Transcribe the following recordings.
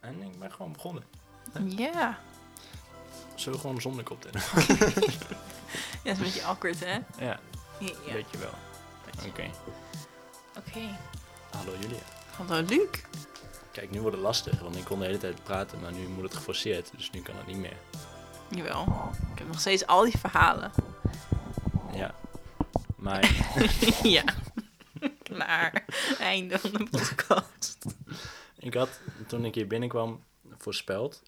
En ik ben gewoon begonnen. Ja. Zo gewoon zonder koptelefoon. Ja, dat is een beetje awkward, hè? ja, weet je wel. Oké. Oké. Hallo Julia. Hallo, Luc. Kijk, nu wordt het lastig, want ik kon de hele tijd praten, maar nu moet het geforceerd, dus nu kan het niet meer. Jawel. Ik heb nog steeds al die verhalen. Ja. Maar ja. Klaar. Einde van de podcast. ik had, toen ik hier binnenkwam, voorspeld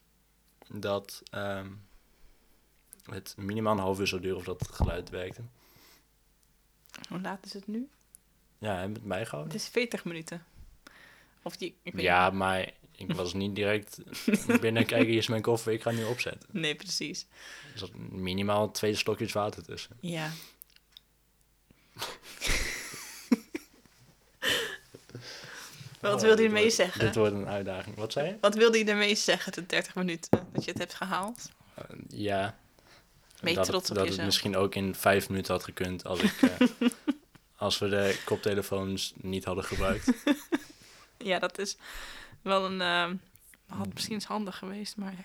dat ehm, het minimaal een half uur zou duren of dat geluid werkte. Hoe laat is het nu? Ja, hebben we het bijgehouden? Het is 40 minuten. Of die... Ik weet Ja, maar ik was niet direct binnen kijken, hier is mijn koffer, ik ga nu opzetten. Nee, precies. Er zat minimaal twee stokjes water tussen. Ja. Wat Oh, wilde je dit ermee wordt- zeggen? Dit wordt een uitdaging. Wat zei je? Wat wilde je ermee zeggen, de 30 minuten, dat je het hebt gehaald? Eh, ja. Ben je dat trots op dat het misschien ook in vijf minuten had gekund als ik... eh, als we de koptelefoons niet hadden gebruikt. Ja, dat is wel een... ehm, had misschien eens handig geweest, maar ja.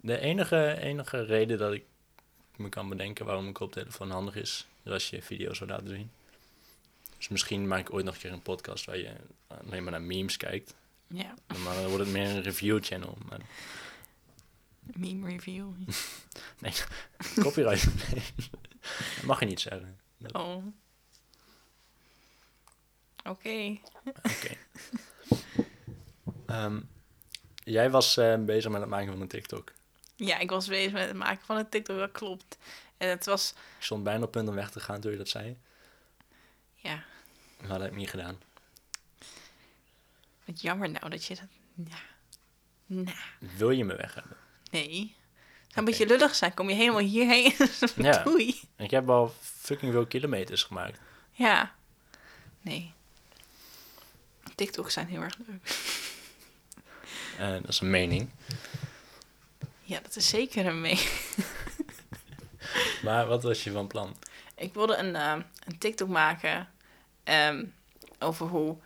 De enige, enige reden dat ik me kan bedenken waarom een koptelefoon handig is, is als je video's wil laten zien. Dus misschien maak ik ooit nog een keer een podcast waar je alleen maar naar memes kijkt. Ja, Maar dan wordt het meer een review channel. Maar meme review. nee, copyright. Nee. Dat mag je niet zeggen. Oh. Oké. Oké. Ehm, jij was eh, bezig met het maken van een TikTok. Ja, ik was bezig met het maken van een TikTok, dat klopt. En het was, Ik stond bijna op punt om weg te gaan toen je dat zei. ja, Dat heb ik niet gedaan. wat jammer nou dat je dat... Ja. Nou, Wil je me weg hebben? nee. Het zou een beetje lullig zijn. Kom je helemaal hierheen? Ja. Doei. Ik heb al fucking veel kilometers gemaakt. Ja. Nee. TikToks zijn heel erg leuk. Eh, dat is een mening. Ja, dat is zeker een mee. Maar wat was je van plan? Ik wilde een, ehm, een TikTok maken ehm, over hoe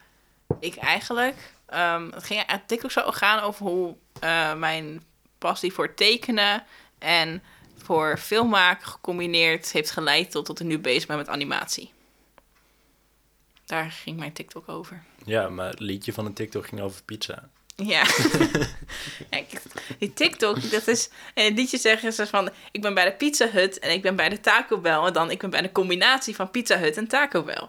ik eigenlijk... ehm, het ging, TikTok zou gaan over hoe eh, mijn passie voor tekenen en voor filmmaken gecombineerd heeft geleid tot dat ik nu bezig ben met animatie. Daar ging mijn TikTok over. Ja, maar het liedje van de TikTok ging over pizza. Ja. Kijk, die TikTok, dat is... En het liedje zeggen ze van... Ik ben bij de Pizza Hut en ik ben bij de Taco Bell. En dan ik ben bij de combinatie van Pizza Hut en Taco Bell.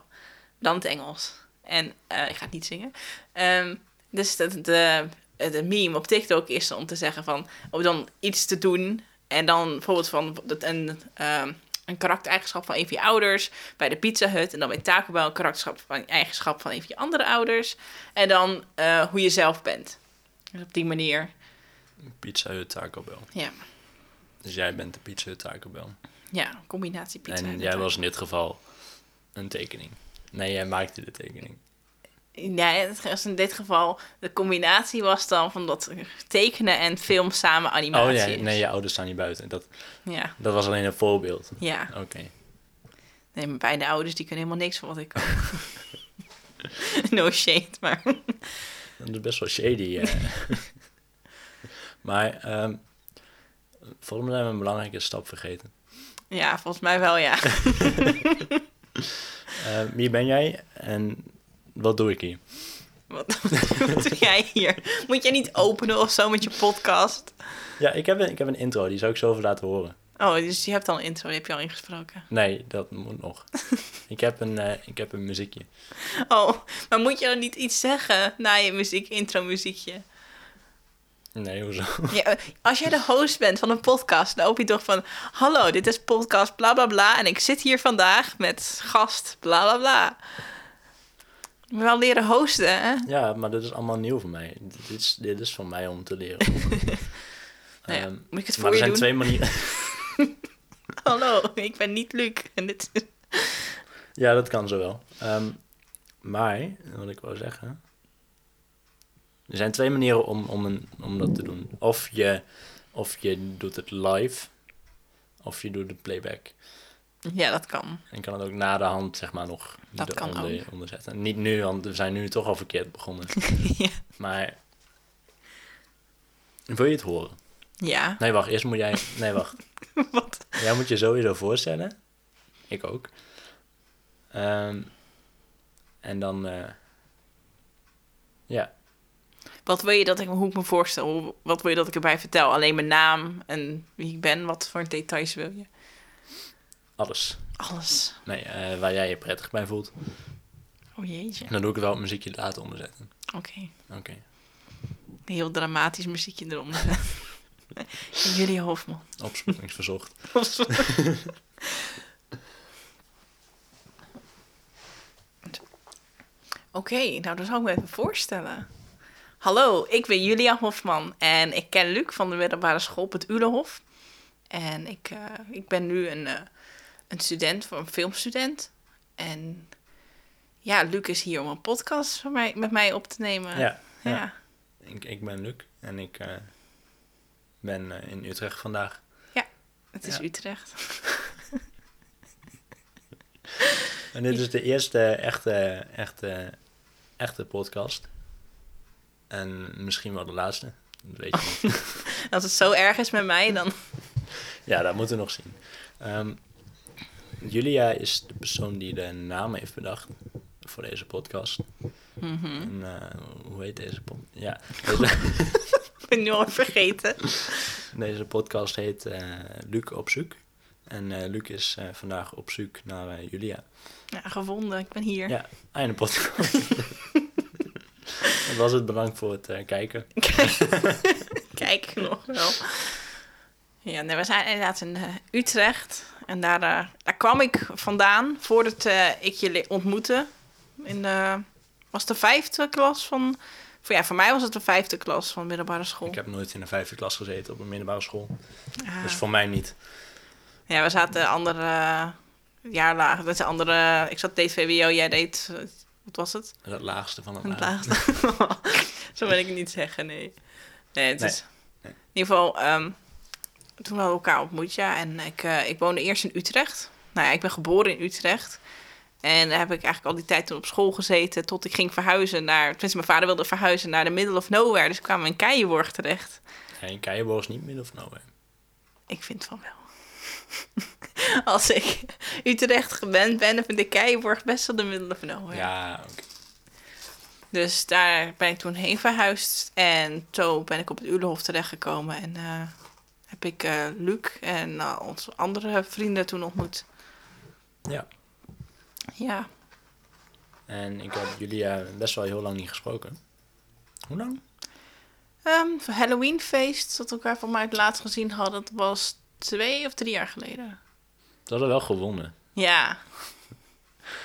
Dan het Engels. En eh, ik ga het niet zingen. Ehm, dus de, de, de meme op TikTok is om te zeggen van... Om dan iets te doen. En dan bijvoorbeeld van dat een, ehm, een karaktereigenschap van een van je ouders. Bij de Pizza Hut. En dan bij Taco Bell een karakterschap van, eigenschap van een van je andere ouders. En dan eh, hoe je zelf bent. Dus op die manier. Pizza Hut Taco Bell. Ja, Dus jij bent de Pizza Hut Taco Bell. ja combinatie pizza. en en jij was in dit geval een tekening. Nee, jij maakte de tekening. Het was in dit geval... De combinatie was dan van dat tekenen en film samen animatie Oh ja, nee, je ouders staan niet buiten. Dat, Ja, dat was alleen een voorbeeld. ja. Oké. Nee, mijn beide ouders die kunnen helemaal niks van wat ik kan. no shade, maar... Dat is best wel shady. eh. maar ehm volgens mij zijn we een belangrijke stap vergeten. Ja, volgens mij wel, ja. Eh, wie ben jij en wat doe ik hier? Wat, wat doe jij hier? Moet jij niet openen of zo met je podcast? Ja, ik heb, een, ik heb een intro, die zou ik zo even laten horen. Oh, dus je hebt al een intro, die heb je al ingesproken. Nee, dat moet nog. ik, heb een, eh, ik heb een muziekje. Oh, maar moet je dan niet iets zeggen na je muziek, intro muziekje? Nee, hoezo? Ja, eh, als jij de host bent van een podcast, dan hoop je toch van... Hallo, dit is podcast bla bla bla en ik zit hier vandaag met gast bla bla bla. Je moet wel leren hosten, hè? Ja, maar dit is allemaal nieuw voor mij. Dit is, dit is voor mij om te leren. Nou ja, moet ik het maar er zijn twee manieren. Hallo, ik ben niet Luc. En dit ja, dat kan zo wel. Ehm, maar, wat ik wou zeggen. Er zijn twee manieren om, om, een, om dat te doen. Of je, of je doet het live, of je doet de playback. Ja, dat kan. En kan het ook na de hand, zeg maar, nog Dat kan ook. onderzetten. Niet nu, want we zijn nu toch al verkeerd begonnen. ja. Maar Wil je het horen? Ja. Nee, wacht. Eerst moet jij... Nee, wacht. Wat? Jij moet je sowieso voorstellen. Ik ook. Ehm, en dan... eh, ja. Wat wil je dat ik, hoe ik me voorstel? Wat wil je dat ik erbij vertel? Alleen mijn naam en wie ik ben? Wat voor details wil je? Alles. Alles. Nee, eh, waar jij je prettig bij voelt. Oh jeetje. En dan doe ik er wel het muziekje later onder zetten. Oké. Oké. Heel dramatisch muziekje eronder. Julia Hofman. Opsporingsverzocht. Oké, nou dan zal ik me even voorstellen. Hallo, ik ben Julia Hofman en ik ken Luc van de middelbare school op het Ulehof. En ik, eh, ik ben nu een, eh, een student, voor een filmstudent. En ja, Luc is hier om een podcast voor mij, met mij op te nemen. Ja. ja. ja. Ik, ik ben Luc en ik eh, ben in Utrecht vandaag. het is Ja. Utrecht. En dit is de eerste echte, echte, echte podcast. En misschien wel de laatste. Dat weet je niet. Als het zo erg is met mij, dan... Ja, dat moeten we nog zien. Ehm, Julia is de persoon die de naam heeft bedacht voor deze podcast. Mhm. En, eh, hoe heet deze podcast? Ja, deze, Ik ben nu al vergeten. deze podcast heet eh Luc op zoek. En eh, Luc is vandaag op zoek naar Julia. Ja, gevonden, ik ben hier. Ja, einde podcast. Was het bedankt voor het eh, kijken. Kijk nog wel. Ja, nee, we zijn inderdaad in eh, Utrecht. En daar, eh, daar kwam ik vandaan voordat ik jullie ontmoette. In de, was de vijfde klas van... Voor, ja, voor mij was het de vijfde klas van de middelbare school. Ik heb nooit in de vijfde klas gezeten op een middelbare school. Ah. Dus voor mij niet. Ja, we zaten andere uh, jaar lager. Dat is andere... Ik zat DVWO, jij deed... wat was het? Het laagste van het Het laagste. Zo wil ik niet zeggen, nee. Nee, het Nee. is... Nee. In ieder geval, ehm, toen hadden we elkaar ontmoet, ja. En ik, eh, ik woonde eerst in Utrecht. Nou ja, ik ben geboren in Utrecht. En daar heb ik eigenlijk al die tijd toen op school gezeten... tot ik ging verhuizen naar... Tenminste, mijn vader wilde verhuizen naar de middle of nowhere. Dus kwamen we in Keijenborg terecht. Ja, in Keijenborg is niet midden of nowhere. Ik vind van wel. Als ik Utrecht gewend ben, dan vind ik Keijenborg best wel de middle of nowhere. Ja, oké. Dus daar ben ik toen heen verhuisd. En zo ben ik op het Ulehof terechtgekomen. En eh, heb ik eh, Luc en eh, onze andere vrienden toen ontmoet. Ja. Ja, En ik heb Julia best wel heel lang niet gesproken. Hoe lang? Voor Halloweenfeest, dat we elkaar van mij het laatst gezien hadden, dat was twee of drie jaar geleden. Ze hadden wel gewonnen. Ja,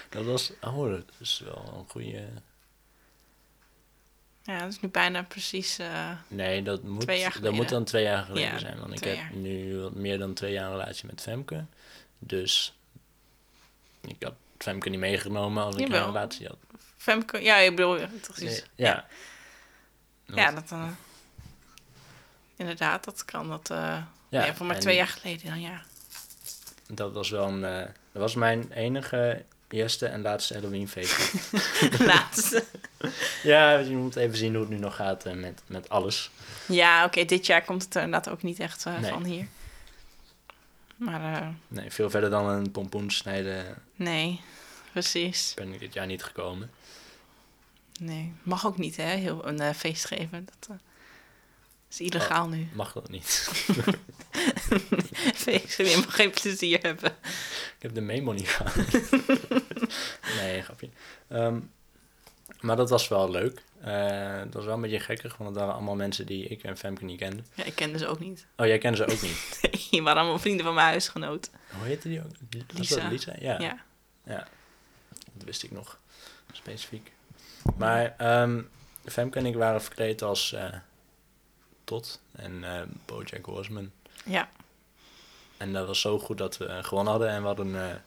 Dat was... Oh, dat is wel een goede... ja dat is nu bijna precies... eh, Nee, dat moet, Twee jaar dat moet dan twee jaar geleden Ja, zijn. Want ik heb jaar. nu wat meer dan twee jaar een relatie met Femke. Dus ik had Femke niet meegenomen als ik Jawel. een relatie had. Femke, ja, ik bedoel, precies. Nee, ja. Ja, dat... eh, inderdaad, dat kan. Dat, eh ja, voor maar twee jaar geleden dan, ja. Dat was wel een... eh, dat was mijn enige eerste en laatste Halloweenfeest. Laatste. ja, je moet even zien hoe het nu nog gaat eh, met, met alles. Ja, oké, dit jaar komt het er inderdaad ook niet echt eh, Nee. van hier. Maar Nee, veel verder dan een pompoen snijden nee, precies. ben ik dit jaar niet gekomen. Nee, mag ook niet, hè, heel een feest geven. Dat is illegaal nu. Mag dat niet. geven, je mag geen plezier hebben. Ik heb de memo niet gehad. nee, grapje. Ehm, maar dat was wel leuk. Eh, dat was wel een beetje gekkig, want het waren allemaal mensen die ik en Femke niet kenden. Ja, ik kende ze ook niet. Oh, jij kende ze ook niet. Die waren allemaal vrienden van mijn huisgenoot. Hoe heette die ook? Was Lisa. dat Lisa? Ja. Ja. ja. Dat wist ik nog. Specifiek. Maar ehm, Femke en ik waren verkleed als eh, En eh Bojack Horseman. ja. En dat was zo goed dat we eh, gewonnen hadden en we hadden een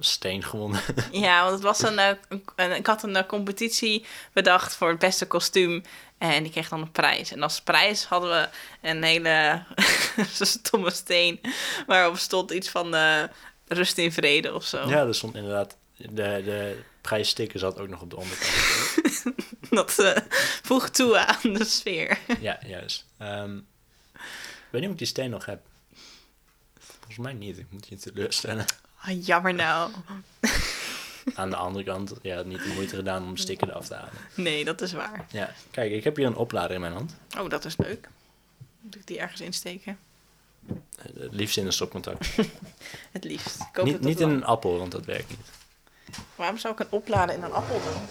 steen gewonnen. Ja, want het was een, eh, een, ik had een eh, competitie bedacht voor het beste kostuum. En die kreeg dan een prijs. En als prijs hadden we een hele stomme steen. Waarop stond iets van eh, rust in vrede of zo. Ja, er stond inderdaad. De, de vrij sticker zat ook nog op de onderkant. Dat eh, voegt toe aan de sfeer. ja, juist. Ehm, ik weet niet of ik die steen nog heb. Volgens mij niet. Ik moet je teleurstellen. Ah, jammer nou. Aan de andere kant, ja, niet de moeite gedaan om de sticker eraf te halen. Nee, dat is waar. Ja, kijk, ik heb hier een oplader in mijn hand. Oh, dat is leuk. Moet ik die ergens insteken? Eh, Het liefst in een stopcontact. Het liefst. Ik hoop Niet, dat niet in een appel, want dat werkt niet. Waarom zou ik een opladen in een appel doen?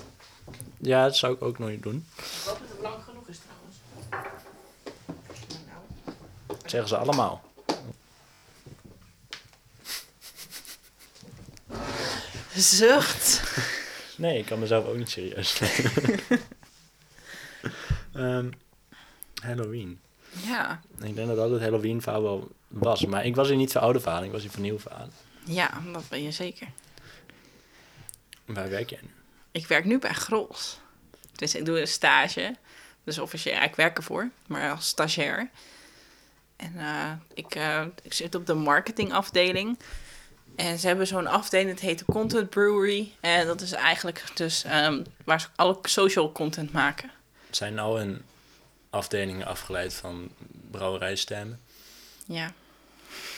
Ja, dat zou ik ook nooit doen. Ik hoop dat het lang genoeg is trouwens. Nou, Dat zeggen ze allemaal. Zucht. Nee, ik kan mezelf ook niet serieus nemen. Ehm, Halloween. Ja. Ik denk dat dat het Halloween verhaal wel was. Maar ik was hier niet voor oude verhalen, ik was hier voor nieuwe verhalen. Ja, dat ben je zeker. Waar werk jij nu? Ik werk nu bij Grols. Dus ik doe een stage. Dus officieel, ja, ik werk ervoor, maar als stagiair. En eh, ik, eh, ik zit op de marketingafdeling. En ze hebben zo'n afdeling, het heet de Content Brewery. En dat is eigenlijk dus ehm, waar ze alle social content maken. Zijn nou een afdelingen afgeleid van brouwerijstemmen? Ja.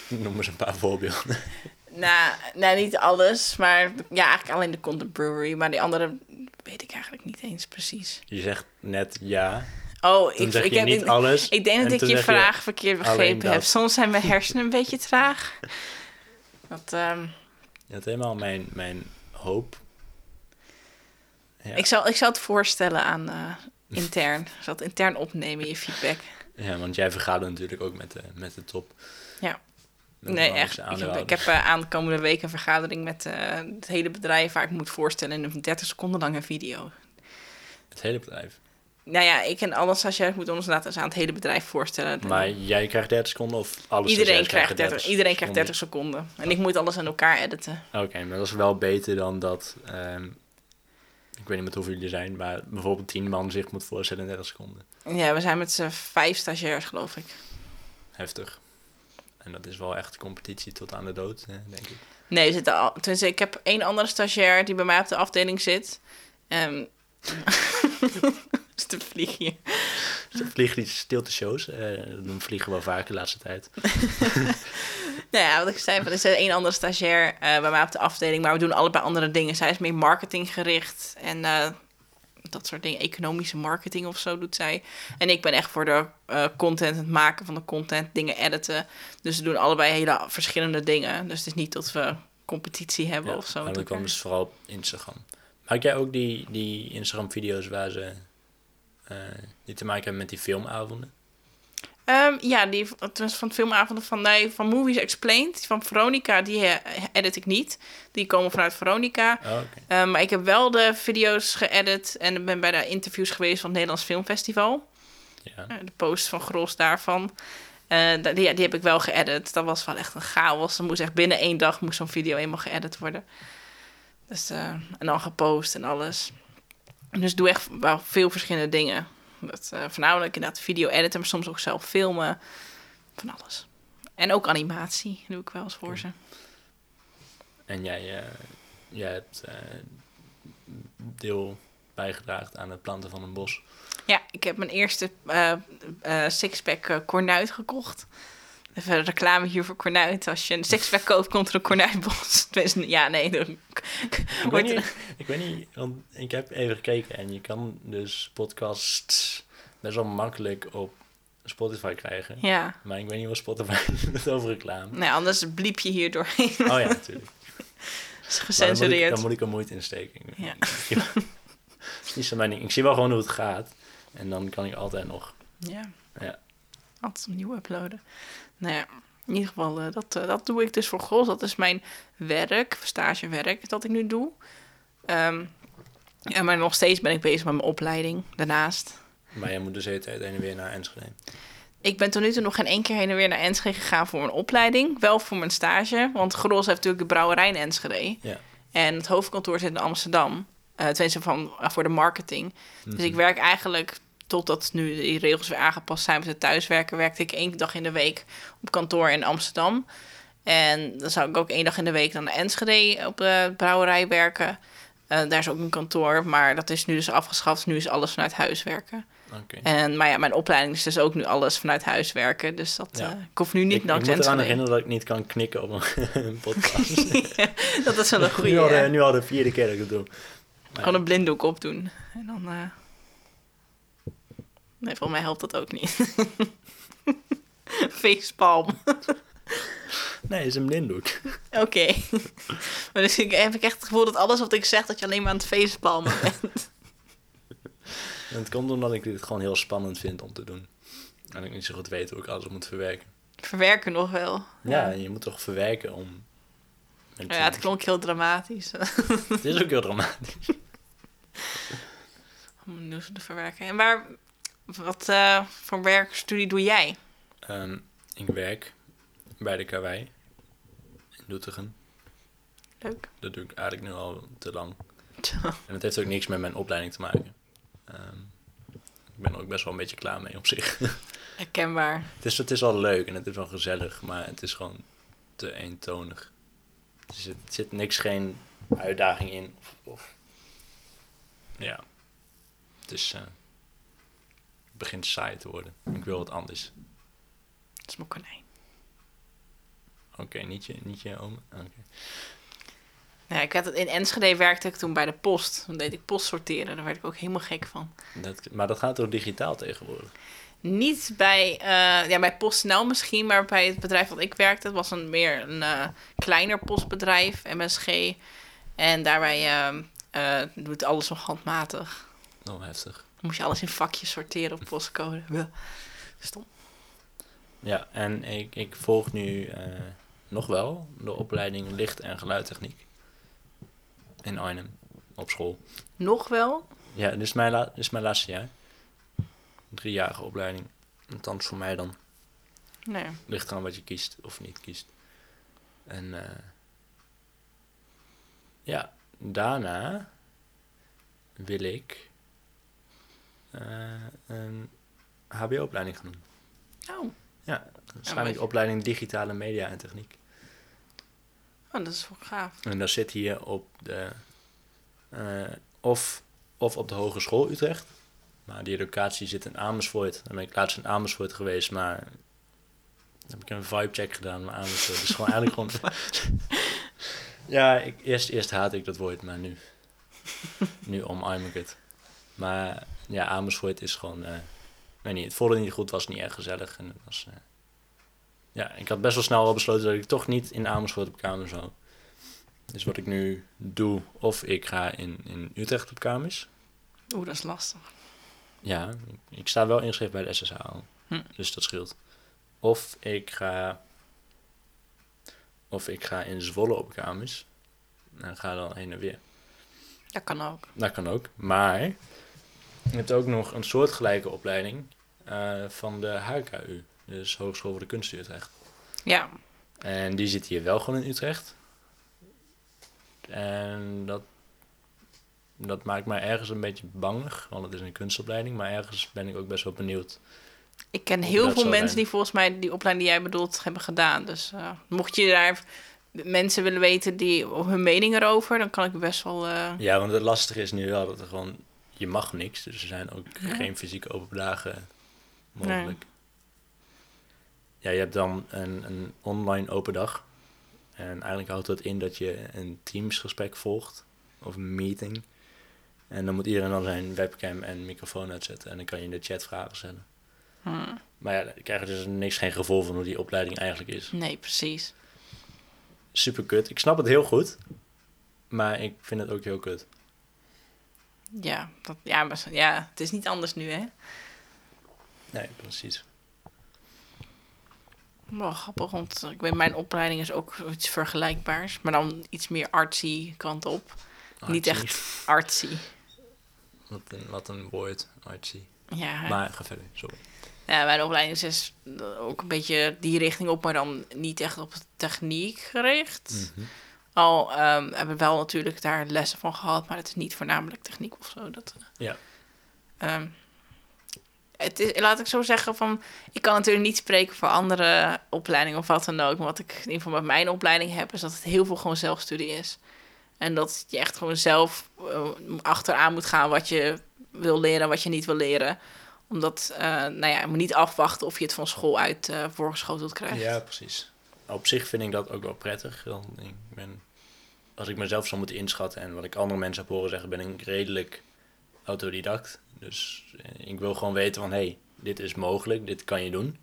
Noem eens een paar voorbeelden. Nou, nou, niet alles, maar ja, eigenlijk alleen de Content Brewery. Maar die andere weet ik eigenlijk niet eens precies. Je zegt net ja, Oh, ik, zeg ik heb niet alles. Ik denk en dat ik je vraag verkeerd begrepen heb. dat. Soms zijn mijn hersenen een beetje traag. Dat, ehm, Je had helemaal mijn, mijn hoop. Ja. ik, zal, ik zal het voorstellen aan eh, intern. Ik zal het intern opnemen, je feedback. ja, want jij vergadert natuurlijk ook met de, met de top. Nee, echt. Ik heb, ik aandeelhouders. heb eh, aankomende week een vergadering met eh, het hele bedrijf... waar ik moet voorstellen in een 30 seconden lange video. Het hele bedrijf. Nou ja, ik en alle stagiairs moeten ons laten aan het hele bedrijf voorstellen. Maar jij krijgt 30 seconden of alles iedereen krijgt, 30, iedereen krijgt 30 seconden. En ik moet alles aan elkaar editen. Oké, maar dat is wel beter dan dat... ehm, ik weet niet met hoeveel jullie zijn, maar bijvoorbeeld 10 man zich moet voorstellen in 30 seconden. Ja, we zijn met z'n vijf stagiairs, geloof ik. Heftig. En dat is wel echt competitie tot aan de dood, denk ik. Nee, zitten al. Ik heb één andere stagiair die bij mij op de afdeling zit. Ehm is te vlieg hier. Ze vliegen die stilte shows. dat doen vliegen wel vaker de laatste tijd. Nou ja, wat ik zei, er is één andere stagiair eh, bij mij op de afdeling, maar we doen allebei andere dingen. Zij is meer marketinggericht en eh, dat soort dingen, economische marketing of zo doet zij. En ik ben echt voor de eh, content, het maken van de content, dingen editen. Dus we doen allebei hele verschillende dingen. Dus het is niet dat we competitie hebben Ja, of zo. maar kwam elkaar. dus vooral op Instagram. Maak jij ook die, die Instagram-video's waar ze... eh, die te maken hebben met die filmavonden? Ehm, ja, die het van filmavonden van, nee, van Movies Explained. Van Veronica, die eh, edit ik niet. Die komen vanuit Veronica. Oh. Ehm, maar ik heb wel de video's geëdit en ben bij de interviews geweest van het Nederlands Filmfestival. Ja. Eh, de post van Gros daarvan. Eh, die, die heb ik wel geëdit. Dat was wel echt een chaos. Er moest echt binnen één dag moest zo'n video eenmaal geëdit worden. Dus, en dan gepost en alles. Dus doe echt wel veel verschillende dingen. Dat, eh, voornamelijk inderdaad video editen, maar soms ook zelf filmen. Van alles. En ook animatie doe ik wel eens voor ze. En jij, eh, jij hebt eh, deel bijgedragen aan het planten van een bos. Ja, ik heb mijn eerste sixpack kornuit gekocht. Even een reclame hier voor kornuit. Als je een sixpack koopt, komt er een. Tenminste, Ja, nee. dan- Ik weet, niet, ik weet niet, want ik heb even gekeken en je kan dus podcasts best wel makkelijk op Spotify krijgen. Ja. Maar ik weet niet wat Spotify doet over reclame. Nee, anders bliep je hier doorheen. Oh ja, natuurlijk. Dat is Maar dan, moet ik, gecensureerd. dan moet ik er moeite in steken. Ja. Is niet zo mijn ding. Ik zie wel gewoon hoe het gaat. En dan kan ik altijd nog. Ja. Ja. Altijd opnieuw uploaden. Nou ja, in ieder geval, eh, dat, eh, dat doe ik dus voor Gros. Dat is mijn werk, stagewerk, dat ik nu doe. Ja, maar nog steeds ben ik bezig met mijn opleiding daarnaast. Maar jij moet dus heen en weer naar Enschede. Ik ben tot nu toe nog geen één keer heen en weer naar Enschede gegaan voor mijn opleiding. Wel voor mijn stage, want Gros heeft natuurlijk de brouwerij in Enschede. Ja. En het hoofdkantoor zit in Amsterdam. Uh, tenminste van, voor de marketing. Dus ik werk eigenlijk, totdat nu die regels weer aangepast zijn met het thuiswerken... werkte ik één dag in de week op kantoor in Amsterdam. En dan zou ik ook één dag in de week dan naar Enschede op de brouwerij werken. Eh, daar is ook een kantoor, maar dat is nu dus afgeschaft. Nu is alles vanuit huis werken. En, maar ja, mijn opleiding is dus ook nu alles vanuit huis werken. Dus dat, Ja. eh, ik hoef nu niet Ik, naar ik moet eraan herinneren dat ik niet kan knikken op een, podcast. dat is wel een goede. nu, al de, nu al de vierde keer dat ik het doe. Gewoon een blinddoek opdoen. En dan... eh, Nee, volgens mij helpt dat ook niet. Facepalm. Nee, is een blinddoek. Oké. maar dus ik, heb ik echt het gevoel dat alles wat ik zeg, dat je alleen maar aan het facepalmen bent. En het komt omdat ik dit gewoon heel spannend vind om te doen. En ik niet zo goed weet hoe ik alles moet verwerken. Verwerken nog wel. Ja, je moet toch verwerken om... Ja, het klonk heel dramatisch. Het is ook heel dramatisch. Om nieuws te verwerken. En waar... Wat eh, voor werkstudie doe jij? Ehm, ik werk bij de KWI in Doetinchem. Leuk. Dat doe ik eigenlijk nu al te lang. En het heeft ook niks met mijn opleiding te maken. Ehm, ik ben er ook best wel een beetje klaar mee op zich. Herkenbaar. het, is, het is wel leuk en het is wel gezellig, maar het is gewoon te eentonig. Er zit, er zit niks, geen uitdaging in. Of, of- ja, het is, eh, begint saai te worden. Ik wil wat anders. Dat is mijn konijn. Oké, niet je, niet je oom. Oké. Ja, ik had het, in Enschede werkte ik toen bij de post. Dan deed ik post sorteren. Daar werd ik ook helemaal gek van. Dat, maar dat gaat toch digitaal tegenwoordig? Niet bij, eh, ja, bij PostNL misschien, maar bij het bedrijf dat ik werkte, het was een meer een eh, kleiner postbedrijf, MSG. En daarbij eh, eh, doet alles nog handmatig. Oh, heftig. Dan moest je alles in vakjes sorteren op postcode. Stom. Ja, en ik, ik volg nu eh, nog wel de opleiding licht- en geluidtechniek in Arnhem op school. Nog wel? Ja, dit is mijn, la- dit is mijn laatste jaar. Driejarige opleiding. Althans voor mij dan. Nee. Ligt eraan wat je kiest of niet kiest. En eh, ja, daarna wil ik een HBO-opleiding gaan doen. Oh. Ja, waarschijnlijk opleiding digitale media en techniek. oh, dat is wel gaaf. En dat zit hier op de. eh, of, of op de Hogeschool Utrecht. Maar die locatie zit in Amersfoort. Dan ben ik laatst in Amersfoort geweest, maar. Dan heb ik een vibe-check gedaan, maar Amersfoort is gewoon eigenlijk gewoon. ja, ik, eerst, eerst haatte ik dat woord, maar nu. nu omarm ik het. Maar ja, Amersfoort is gewoon. eh weet niet, het voelde niet goed, was niet erg gezellig. En het was. eh, ja, ik had best wel snel al besloten dat ik toch niet in Amersfoort op kamer zou. Dus wat ik nu doe, of ik ga in, in Utrecht op kamers. Oeh, dat is lastig. Ja, ik, ik sta wel ingeschreven bij de SSH al. Hm. Dus dat scheelt. Of ik ga... Of ik ga in Zwolle op kamers. En ga dan heen en weer. Dat kan ook. Dat kan ook. Maar je hebt ook nog een soortgelijke opleiding eh, van de HKU. Dus Hogeschool voor de Kunst in Utrecht. Ja. En die zit hier wel gewoon in Utrecht. En dat, dat maakt mij ergens een beetje bangig, want het is een kunstopleiding. Maar ergens ben ik ook best wel benieuwd. Ik ken heel veel mensen zijn. die volgens mij die opleiding die jij bedoelt hebben gedaan. Dus eh, mocht je daar mensen willen weten die hun mening erover, dan kan ik best wel. eh, Ja, want het lastige is nu wel dat er gewoon... Je mag niks, dus er zijn ook Ja. geen fysieke open dagen mogelijk. Ja, je hebt dan een, een online open dag. En eigenlijk houdt dat in dat je een Teams-gesprek volgt. Of een meeting. En dan moet iedereen dan zijn webcam en microfoon uitzetten. En dan kan je in de chat vragen stellen. hmm, Maar ja, ik krijg er dus niks geen gevoel van hoe die opleiding eigenlijk is. nee, precies. Super kut. Ik snap het heel goed. Maar ik vind het ook heel kut. Ja, dat, ja, maar, ja, het is niet anders nu, hè? Nee, precies. Wel grappig, want ik weet, mijn opleiding is ook iets vergelijkbaars, maar dan iets meer artsy kant op. Niet echt artsy. Wat een, wat een woord, artsy. Ja, Maar ga verder, sorry. ja, mijn opleiding is dus ook een beetje die richting op, maar dan niet echt op techniek gericht. Mhm. Al ehm, hebben we wel natuurlijk daar lessen van gehad, maar het is niet voornamelijk techniek of zo. Dat, eh, Ja. ehm, het is, laat ik zo zeggen, van, ik kan natuurlijk niet spreken voor andere opleidingen of wat dan ook. Maar wat ik in ieder geval met mijn opleiding heb, is dat het heel veel gewoon zelfstudie is. En dat je echt gewoon zelf eh, achteraan moet gaan wat je wil leren, wat je niet wil leren. Omdat, eh, nou ja, je moet niet afwachten of je het van school uit eh, voorgeschoteld krijgt. Ja, precies. Op zich vind ik dat ook wel prettig. Dan, ik ben, als ik mezelf zou moeten inschatten en wat ik andere mensen heb horen zeggen, ben ik redelijk autodidact. Dus eh, ik wil gewoon weten van, hé, hey, dit is mogelijk, dit kan je doen.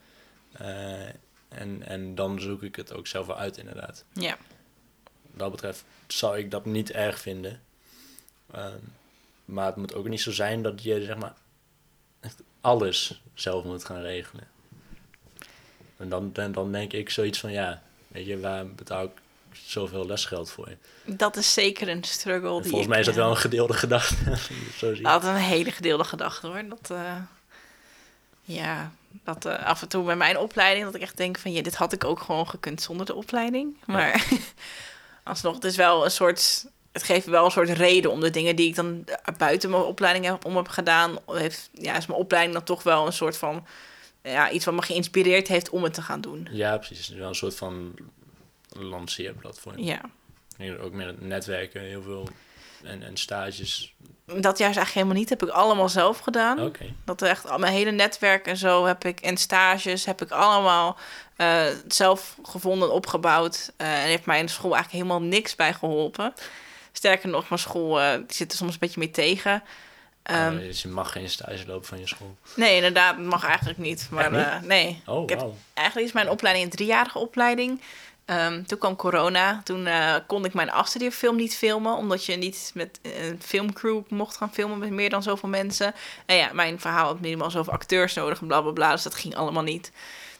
Eh, en, en dan zoek ik het ook zelf wel uit, inderdaad. Ja. Wat dat betreft zou ik dat niet erg vinden. Ehm, maar het moet ook niet zo zijn dat je, zeg maar, echt alles zelf moet gaan regelen. En dan, dan, dan denk ik zoiets van, ja, weet je, waar betaal ik zoveel lesgeld voor? Dat is zeker een struggle. En die volgens mij is dat eh, wel een gedeelde gedachte. je zo ziet. Altijd een hele gedeelde gedachte hoor. Dat, eh, ja, dat eh, af en toe bij mijn opleiding, dat ik echt denk van ja, dit had ik ook gewoon gekund zonder de opleiding. Maar alsnog, het is wel een soort. Het geeft wel een soort reden om de dingen die ik dan buiten mijn opleiding heb, om heb gedaan. Heeft, ja, is mijn opleiding dan toch wel een soort van. Ja, iets wat me geïnspireerd heeft om het te gaan doen. Ja, precies. Het is wel een soort van lanceerplatform. Ja. Dat ook met netwerken heel veel en, en stages. Dat juist eigenlijk helemaal niet. Heb ik allemaal zelf gedaan. Oké. Dat echt al mijn hele netwerk en zo heb ik en stages heb ik allemaal eh, zelf gevonden en opgebouwd. Eh, en heeft mijn school eigenlijk helemaal niks bij geholpen. Sterker nog, mijn school eh, die zit er soms een beetje mee tegen. Dus je mag geen stage lopen van je school. nee, inderdaad, dat mag eigenlijk niet. Maar nee. Oh, Ik heb-. Eigenlijk is mijn opleiding een driejarige opleiding. Ehm, toen kwam corona. Toen eh, kon ik mijn afstudeerfilm niet filmen. Omdat je niet met een filmcrew mocht gaan filmen met meer dan zoveel mensen. En ja, mijn verhaal had minimaal zoveel acteurs nodig en bla bla bla. Dus dat ging allemaal niet.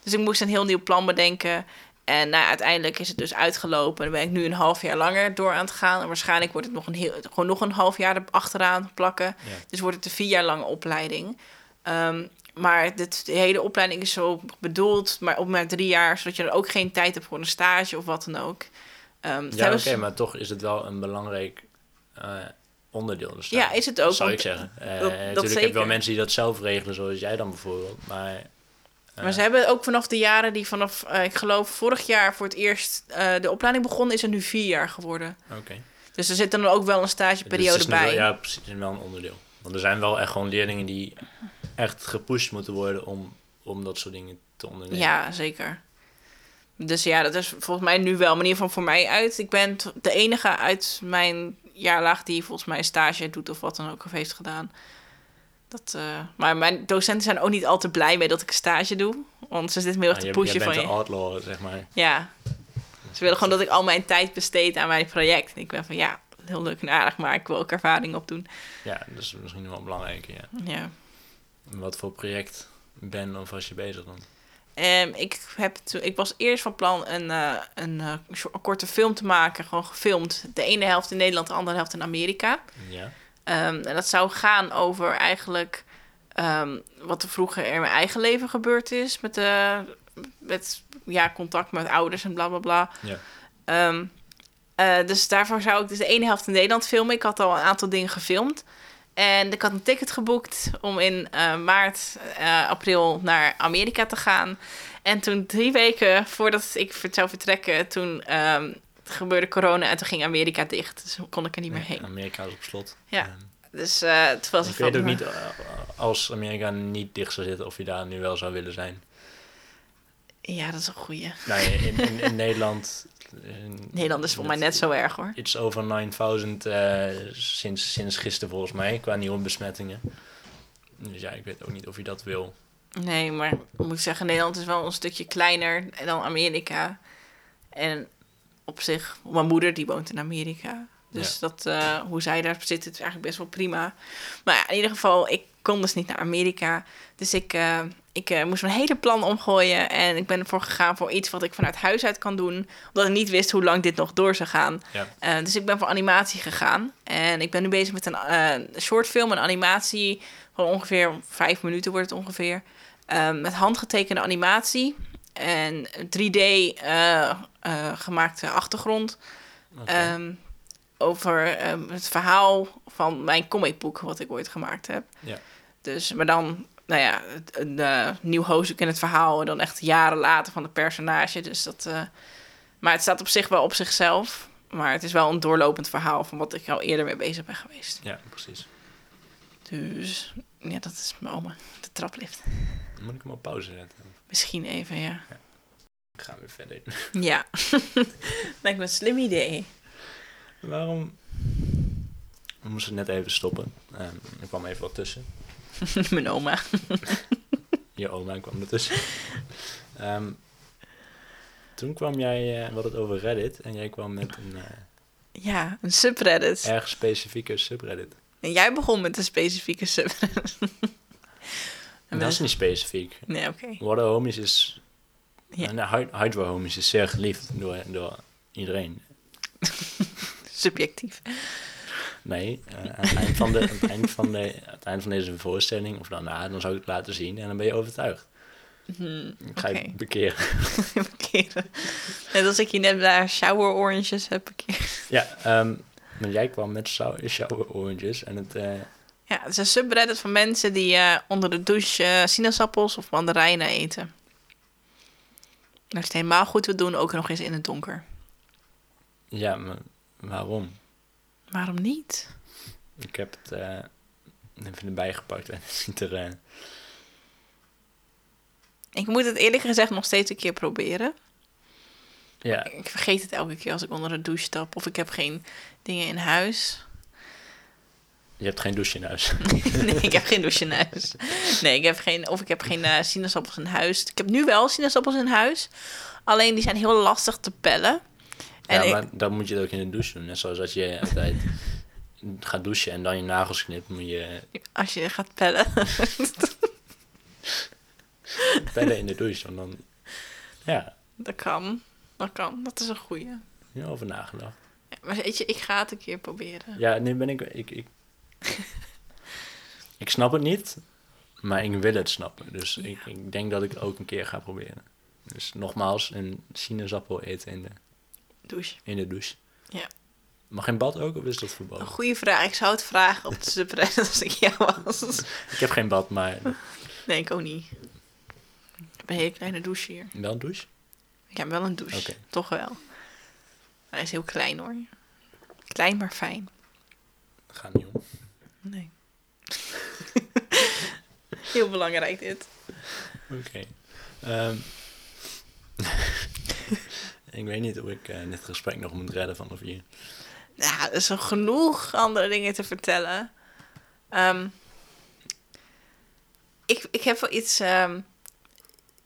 Dus ik moest een heel nieuw plan bedenken. En nou, uiteindelijk is het dus uitgelopen. En dan ben ik nu een half jaar langer door aan het gaan. En waarschijnlijk wordt het nog een, heel, gewoon nog een half jaar achteraan plakken. Ja. Dus wordt het een vier jaar lange opleiding. Ehm, maar dit, de hele opleiding is zo bedoeld, maar op maar drie jaar, zodat je er ook geen tijd hebt voor een stage of wat dan ook. Ehm, het Ja, oké, maar toch is het wel een belangrijk eh, onderdeel. Dus Ja, is het ook, Zou ik zeggen. Eh, dat natuurlijk heb je wel mensen die dat zelf regelen, zoals jij dan bijvoorbeeld. Maar, eh, Maar ze hebben ook vanaf de jaren die vanaf, ik geloof, vorig jaar voor het eerst de opleiding begonnen, is er nu vier jaar geworden. Oké. Dus er zit dan ook wel een Dus stageperiode het nu bij. wel- ja, precies. Het is wel een onderdeel. Want er zijn wel echt gewoon leerlingen die echt gepusht moeten worden om, om dat soort dingen te ondernemen. Ja, zeker. Dus ja, dat is volgens mij nu wel, in ieder geval voor mij uit. Ik ben de enige uit mijn jaarlaag die volgens mij een stage doet of wat dan ook of heeft gedaan. Dat, eh, maar mijn docenten zijn ook niet al te blij mee dat ik een stage doe. Want ze zitten heel erg te pushen je van je. outlaw, zeg maar. Ja. Ze willen gewoon dat ik al mijn tijd besteed aan mijn project. En ik ben van ja, heel leuk en aardig, maar ik wil ook ervaring opdoen. Ja, dat is misschien wel belangrijk, ja. Ja. Wat voor project ben of was je bezig dan? Ehm, ik, heb toen, ik was eerst van plan een, eh, een, eh, een korte film te maken. Gewoon gefilmd. De ene helft in Nederland, de andere helft in Amerika. Ja. Ehm, en dat zou gaan over eigenlijk ehm, wat er vroeger in mijn eigen leven gebeurd is. Met, de, met ja, contact met ouders en bla bla bla. Ja. Eh, dus daarvoor zou ik dus de ene helft in Nederland filmen. Ik had al een aantal dingen gefilmd. En ik had een ticket geboekt om in eh, maart, eh, april naar Amerika te gaan. En toen drie weken voordat ik zou vertrekken, toen ehm, gebeurde corona en toen ging Amerika dicht. Dus kon ik er niet meer heen. Amerika is op slot. Ja. Dus het was ik weet ook niet, als Amerika niet dicht zou zitten, of je daar nu wel zou willen zijn. Ja, dat is een goeie. Nee, in, in, in Nederland... Nederland is voor mij net zo erg hoor. Iets over 9000 eh, sinds, sinds gisteren volgens mij, qua nieuwe besmettingen. Dus ja, ik weet ook niet of je dat wil. Nee, maar ik moet zeggen, Nederland is wel een stukje kleiner dan Amerika. En op zich, mijn moeder die woont in Amerika. Dus dat, eh, hoe zij daar zit, is eigenlijk best wel prima. Maar ja, in ieder geval, ik kon dus niet naar Amerika. Dus ik, eh, ik eh, moest mijn hele plan omgooien. En ik ben ervoor gegaan voor iets wat ik vanuit huis uit kan doen. Omdat ik niet wist hoe lang dit nog door zou gaan. Ja. Eh, dus ik ben voor animatie gegaan. En ik ben nu bezig met een eh shortfilm, een animatie van ongeveer vijf minuten wordt het ongeveer. Met handgetekende animatie en 3D eh, eh, gemaakte achtergrond. Ehm, over ehm, het verhaal van mijn comicboek wat ik ooit gemaakt heb. Ja. Dus, maar dan, nou ja, een eh, nieuw hoofdstuk in het verhaal en dan echt jaren later van het personage. Dus dat, eh, maar het staat op zich wel op zichzelf. Maar het is wel een doorlopend verhaal van wat ik al eerder mee bezig ben geweest. Ja, precies. Dus ja, dat is mijn oma. De traplift. Dan moet ik hem op pauze zetten. Misschien even, ja. Ik ga weer verder. Ja. Lijkt me een slim idee. Waarom? We moesten net even stoppen. Ehm er kwam even wat tussen. mijn oma. Je oma kwam ertussen. Ehm toen kwam jij, eh, we hadden het over Reddit. En jij kwam met een eh, Ja, een subreddit. erg specifieke subreddit. En jij begon met een specifieke subreddit. En dat is niet specifiek. Nee, oké. Worden homies is... Ja. Ja. Hy- Hydro homies is zeer geliefd door, door iedereen. Subjectief. Nee, eh, aan, het eind van de, aan, het eind van de, aan het eind van deze voorstelling, of daarna, dan zou ik het laten zien en dan ben je overtuigd. Hmm, Ik ga Oké. je bekeren. Bekeren. Net als ik je net daar shower oranges heb bekeerd. Ja, ehm maar jij kwam met sour oranges en het... eh, Ja, het is een subreddit van mensen die eh, onder de douche sinaasappels of mandarijnen eten. En als je het helemaal goed wil doen, ook nog eens in het donker. ja, maar waarom? Waarom niet? Ik heb het eh, even erbij gepakt en het ziet er... eh, Ik moet het eerlijk gezegd nog steeds een keer proberen. ja, Ik vergeet het elke keer als ik onder de douche stap. Of ik heb geen dingen in huis. je hebt geen douche in huis. nee, ik heb geen douche in huis. Nee, ik heb geen, of ik heb geen eh, sinaasappels in huis. Ik heb nu wel sinaasappels in huis. Alleen die zijn heel lastig te pellen. En ja, ik- maar dan moet je het ook in de douche doen. Net zoals als je altijd gaat douchen en dan je nagels knipt, moet je als je gaat pellen. pellen in de douche. Want dan, ja, dat kan. Dat kan. Dat is een goeie. ja, over nagedacht. Ja, Maar weet je, ik ga het een keer proberen. Ja, nu ben ik, ik, ik, ik snap het niet, maar ik wil het snappen. Dus ik, ik denk dat ik het ook een keer ga proberen. Dus nogmaals, een sinaasappel eten in de, Douche. in de douche. Ja. Mag in bad ook of is dat Een verboden? goede vraag. Ik zou het vragen op de subreddit als ik jou was. Ik heb geen bad, maar Nee, ik ook niet. Ik heb een hele kleine douche hier. wel een douche. Ik heb wel een douche. Toch wel. Hij is heel klein hoor. Klein maar fijn. Gaat niet om. Nee. heel belangrijk dit. Oké. Ehm, ik weet niet hoe ik eh, dit gesprek nog moet redden van de vier. Ja, er is nog genoeg andere dingen te vertellen. Ehm, ik, ik heb wel iets. ehm,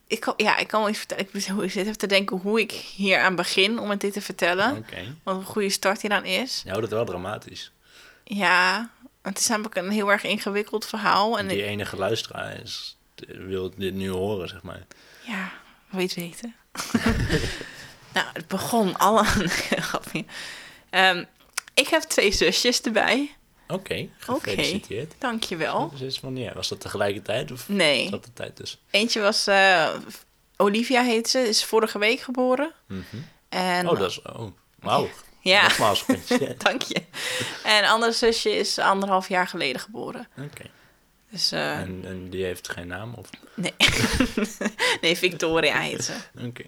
ik kan, ja, ik kan wel iets vertellen. Ik zit even te denken hoe ik hier aan begin om het dit te vertellen. Oké. Wat een goede start hieraan is. Je houdt het wel dramatisch. Ja, het is namelijk een heel erg ingewikkeld verhaal. En Die ik, enige luisteraar is, wil dit nu horen, zeg maar. ja, weet weten. nou, het begon alle. Grapje. Ehm, ik heb twee zusjes erbij. Oké, Oké. gefeliciteerd. Dankjewel. Dus? Was dat tegelijkertijd of Nee. zat de tijd dus? Eentje was eh, Olivia heet ze, is vorige week geboren. Mhm. En, Oh, dat is... Oh, wauw. Ja, Nogmaals, dank je. En andere zusje is anderhalf jaar geleden geboren. Oké. Dus eh, En, en die heeft geen naam? Of... nee. nee, Victoria heet ze. Oké.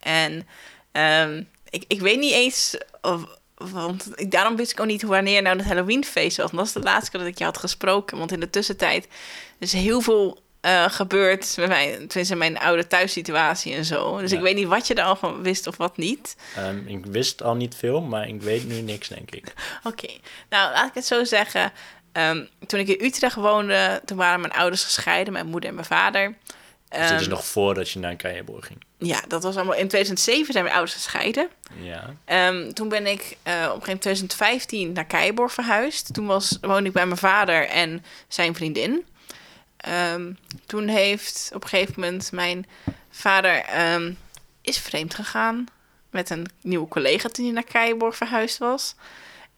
En ehm, ik, ik weet niet eens, of, want ik, daarom wist ik ook niet wanneer nou het Halloweenfeest was. Want dat is de laatste keer dat ik je had gesproken. Want in de tussentijd is heel veel eh, gebeurd met mijn, tenminste mijn oude thuissituatie en zo. Dus Ja. ik weet niet wat je er al van wist of wat niet. Ehm, ik wist al niet veel, maar ik weet nu niks, denk ik. Oké, nou laat ik het zo zeggen. Ehm, toen ik in Utrecht woonde, toen waren mijn ouders gescheiden, mijn moeder en mijn vader. Dus dit is Ehm, nog voordat je naar Keienborg ging. Ja, dat was allemaal in 2007 zijn mijn ouders gescheiden. Ja. Ehm, toen ben ik eh, op een gegeven moment 2015 naar Keiborg verhuisd. Toen was, woonde ik bij mijn vader en zijn vriendin. Ehm, toen heeft op een gegeven moment mijn vader is vreemd gegaan met een nieuwe collega toen hij naar Keiborg verhuisd was.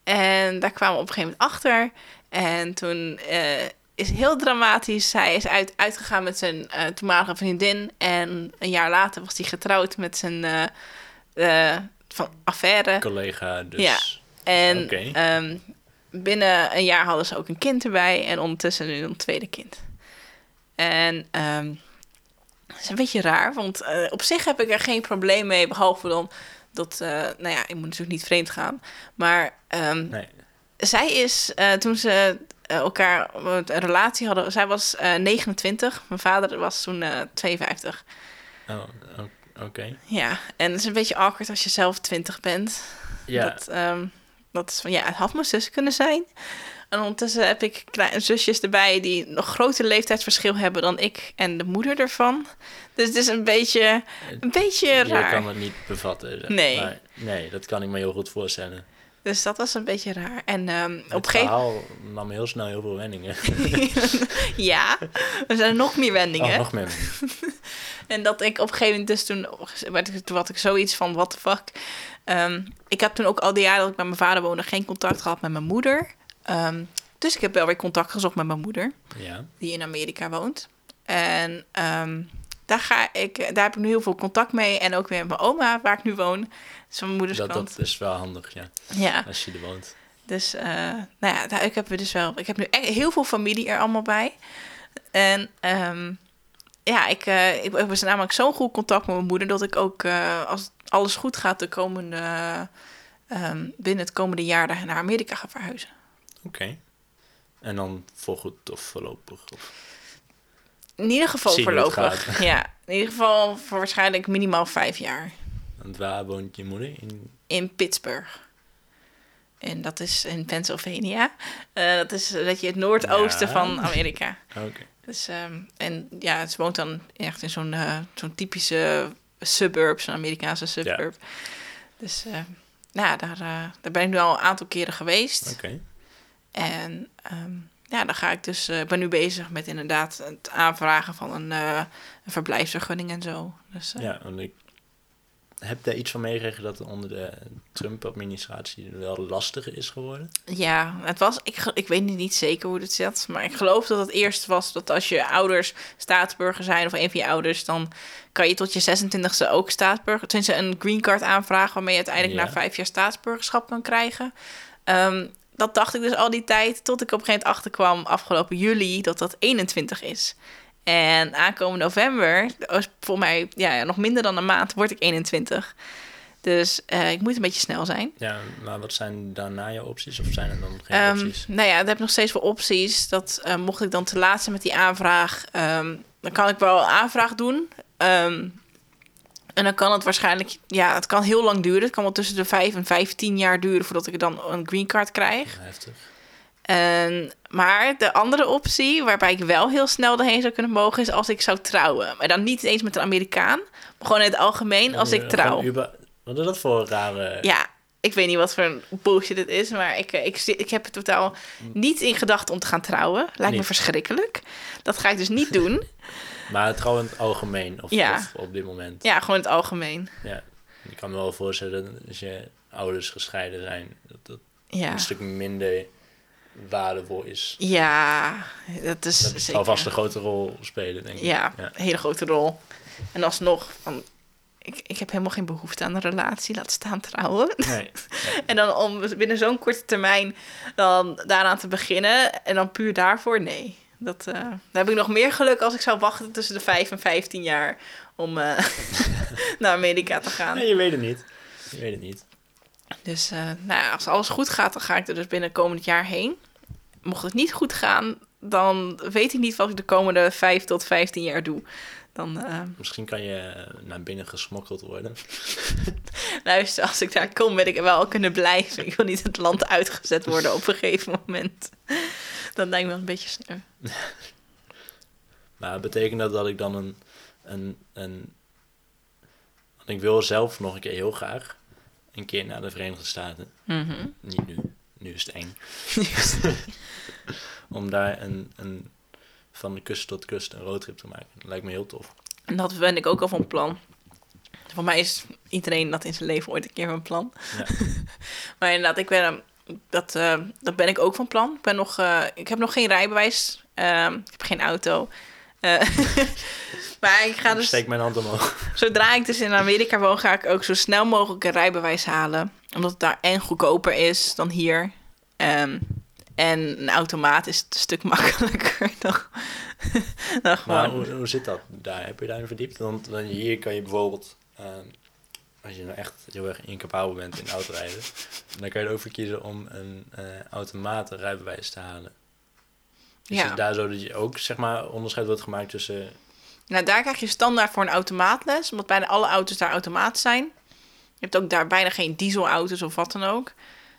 En daar kwamen we op een gegeven moment achter. En toen eh, is heel dramatisch. Hij is uit, uitgegaan met zijn eh, toenmalige vriendin. En een jaar later was hij getrouwd met zijn eh, eh, van affaire. Collega, dus... Ja. En ehm, binnen een jaar hadden ze ook een kind erbij. En ondertussen nu een tweede kind. En dat is een beetje raar. Want op zich heb ik er geen probleem mee. Behalve dan Dat, nou ja, ik moet natuurlijk niet vreemd gaan. Maar ehm, Nee. zij is, toen ze elkaar een relatie hadden... Zij was eh 29, mijn vader was toen eh 52. Oh, o- oké. Ja, en het is een beetje awkward als je zelf 20 bent. Ja, Dat, ehm, dat is van, ja, het had mijn zus kunnen zijn. En ondertussen heb ik kleine zusjes erbij die nog groter leeftijdsverschil hebben dan ik en de moeder ervan. Dus het is een beetje, een beetje je raar. kan het niet bevatten. Nee. Maar, nee, dat kan ik me heel goed voorstellen. Dus dat was een beetje raar. En ehm, op een gegeven verhaal nam heel snel heel veel wendingen. Ja, er zijn nog meer wendingen. Oh, nog meer. En dat ik op een gegeven moment dus toen, werd ik, toen had ik zoiets van, what the fuck. Ehm, ik heb toen ook al die jaren dat ik bij mijn vader woonde geen contact gehad met mijn moeder. Ehm, dus ik heb wel weer contact gezocht met mijn moeder, Ja, die in Amerika woont. En daar, ga ik, daar heb ik nu heel veel contact mee. En ook weer met mijn oma, waar ik nu woon. Van mijn moeders dat, dat is wel handig, ja. Ja, Als je er woont. dus uh, nou ja, daar, ik heb dus wel. Ik heb nu echt heel veel familie er allemaal bij. En um, ja, ik, uh, ik dus namelijk zo'n goed contact met mijn moeder dat ik ook uh, als alles goed gaat de komende um, binnen het komende jaar naar Amerika ga verhuizen. Oké. Okay. En dan voorgoed of voorlopig? Of... In ieder geval voorlopig. Ja, in ieder geval voor waarschijnlijk minimaal vijf jaar. En waar woont je moeder? In, in Pittsburgh. En dat is in Pennsylvania. Uh, dat is dat je het noordoosten ja. van Amerika. Oké. Okay. Dus, um, en ja, ze woont dan echt in zo'n uh, zo'n typische suburb, zo'n Amerikaanse suburb. Ja. Dus uh, nou, daar, daar ben ik nu al een aantal keren geweest. Oké. Okay. En um, ja, dan ga ik dus, ik ben nu bezig met inderdaad het aanvragen van een, een verblijfsvergunning en zo. Dus, ja, en ik heb daar iets van meegekregen dat het onder de Trump-administratie wel lastiger is geworden? Ja, het was, ik, ik weet niet zeker hoe het zit, maar ik geloof dat het eerst was dat als je ouders staatsburger zijn of een van je ouders, dan kan je tot je 26e ook staatsburger, tenminste een green card aanvragen waarmee je uiteindelijk ja. na vijf jaar staatsburgerschap kan krijgen. Um, dat dacht ik dus al die tijd, tot ik op een gegeven moment achterkwam afgelopen juli dat dat 21 is. En aankomende november, voor mij ja, nog minder dan een maand, word ik 21. Dus uh, ik moet een beetje snel zijn. Ja, maar wat zijn daarna je opties? Of zijn er dan geen um, opties? Nou ja, dan heb ik nog steeds wel opties. Dat uh, mocht ik dan te laat zijn met die aanvraag, um, dan kan ik wel een aanvraag doen. Um, en dan kan het waarschijnlijk, ja, het kan heel lang duren. Het kan wel tussen de 5 en 15 jaar duren voordat ik dan een green card krijg. Heftig. En, maar de andere optie, waarbij ik wel heel snel erheen zou kunnen mogen, is als ik zou trouwen. Maar dan niet eens met een Amerikaan, maar gewoon in het algemeen als ik trouw. Wat is dat voor rare... Ja, ik weet niet wat voor een bullshit het is, maar ik, ik, ik heb het totaal niet in gedachten om te gaan trouwen. Lijkt niet. me verschrikkelijk. Dat ga ik dus niet doen. maar trouwen in het algemeen, of, ja. of, op dit moment? Ja, gewoon in het algemeen. Ja, ik kan me wel voorstellen dat als je ouders gescheiden zijn, dat dat ja. een stuk minder waardevol is. Ja, dat is dat zal vast een grote rol spelen, denk ik. Ja, ja, een hele grote rol. En alsnog, van, ik, ik heb helemaal geen behoefte aan een relatie, laat staan trouwen. Nee. nee. en dan om binnen zo'n korte termijn dan daaraan te beginnen en dan puur daarvoor, nee. Dat, uh, daar heb ik nog meer geluk als ik zou wachten tussen de 5 en 15 jaar om uh, naar Amerika te gaan. Nee, je weet het niet. Je weet het niet. Dus uh, nou ja, als alles goed gaat, dan ga ik er dus binnen komend jaar heen. Mocht het niet goed gaan, dan weet ik niet wat ik de komende 5 tot 15 jaar doe. Dan, uh... Misschien kan je naar binnen gesmokkeld worden. Luister, als ik daar kom, wil ik wel kunnen blijven. Ik wil niet het land uitgezet worden op een gegeven moment. Dat lijkt me wel een beetje sneu. maar betekent dat dat ik dan een, een, een... Want ik wil zelf nog een keer heel graag een keer naar de Verenigde Staten. Mm -hmm. Niet nu. Nu is het eng. Om daar een, een van de kust tot kust een roadtrip te maken. Dat lijkt me heel tof. En dat ben ik ook al van plan. Voor mij is iedereen dat in zijn leven ooit een keer van plan. Ja. maar inderdaad, ik ben, dat, uh, dat ben ik ook van plan. Ik, ben nog, uh, ik heb nog geen rijbewijs. Uh, ik heb geen auto. Uh, maar ik ga dus... Steek mijn hand omhoog. Zodra ik dus in Amerika woon, ga ik ook zo snel mogelijk een rijbewijs halen. Omdat het daar en goedkoper is dan hier. Um, en een automaat is een stuk makkelijker dan, dan gewoon... Maar hoe, hoe zit dat daar? Heb je daarin verdiept? Want hier kan je bijvoorbeeld... Uh, als je nou echt heel erg incapabel bent in autorijden, dan kan je er ook voor kiezen om een eh automaten rijbewijs te halen. Is Ja. het daar zo dat je ook zeg maar onderscheid wordt gemaakt tussen Nou, daar krijg je standaard voor een automaatles, omdat bijna alle auto's daar automaat zijn. Je hebt ook daar bijna geen dieselauto's of wat dan ook.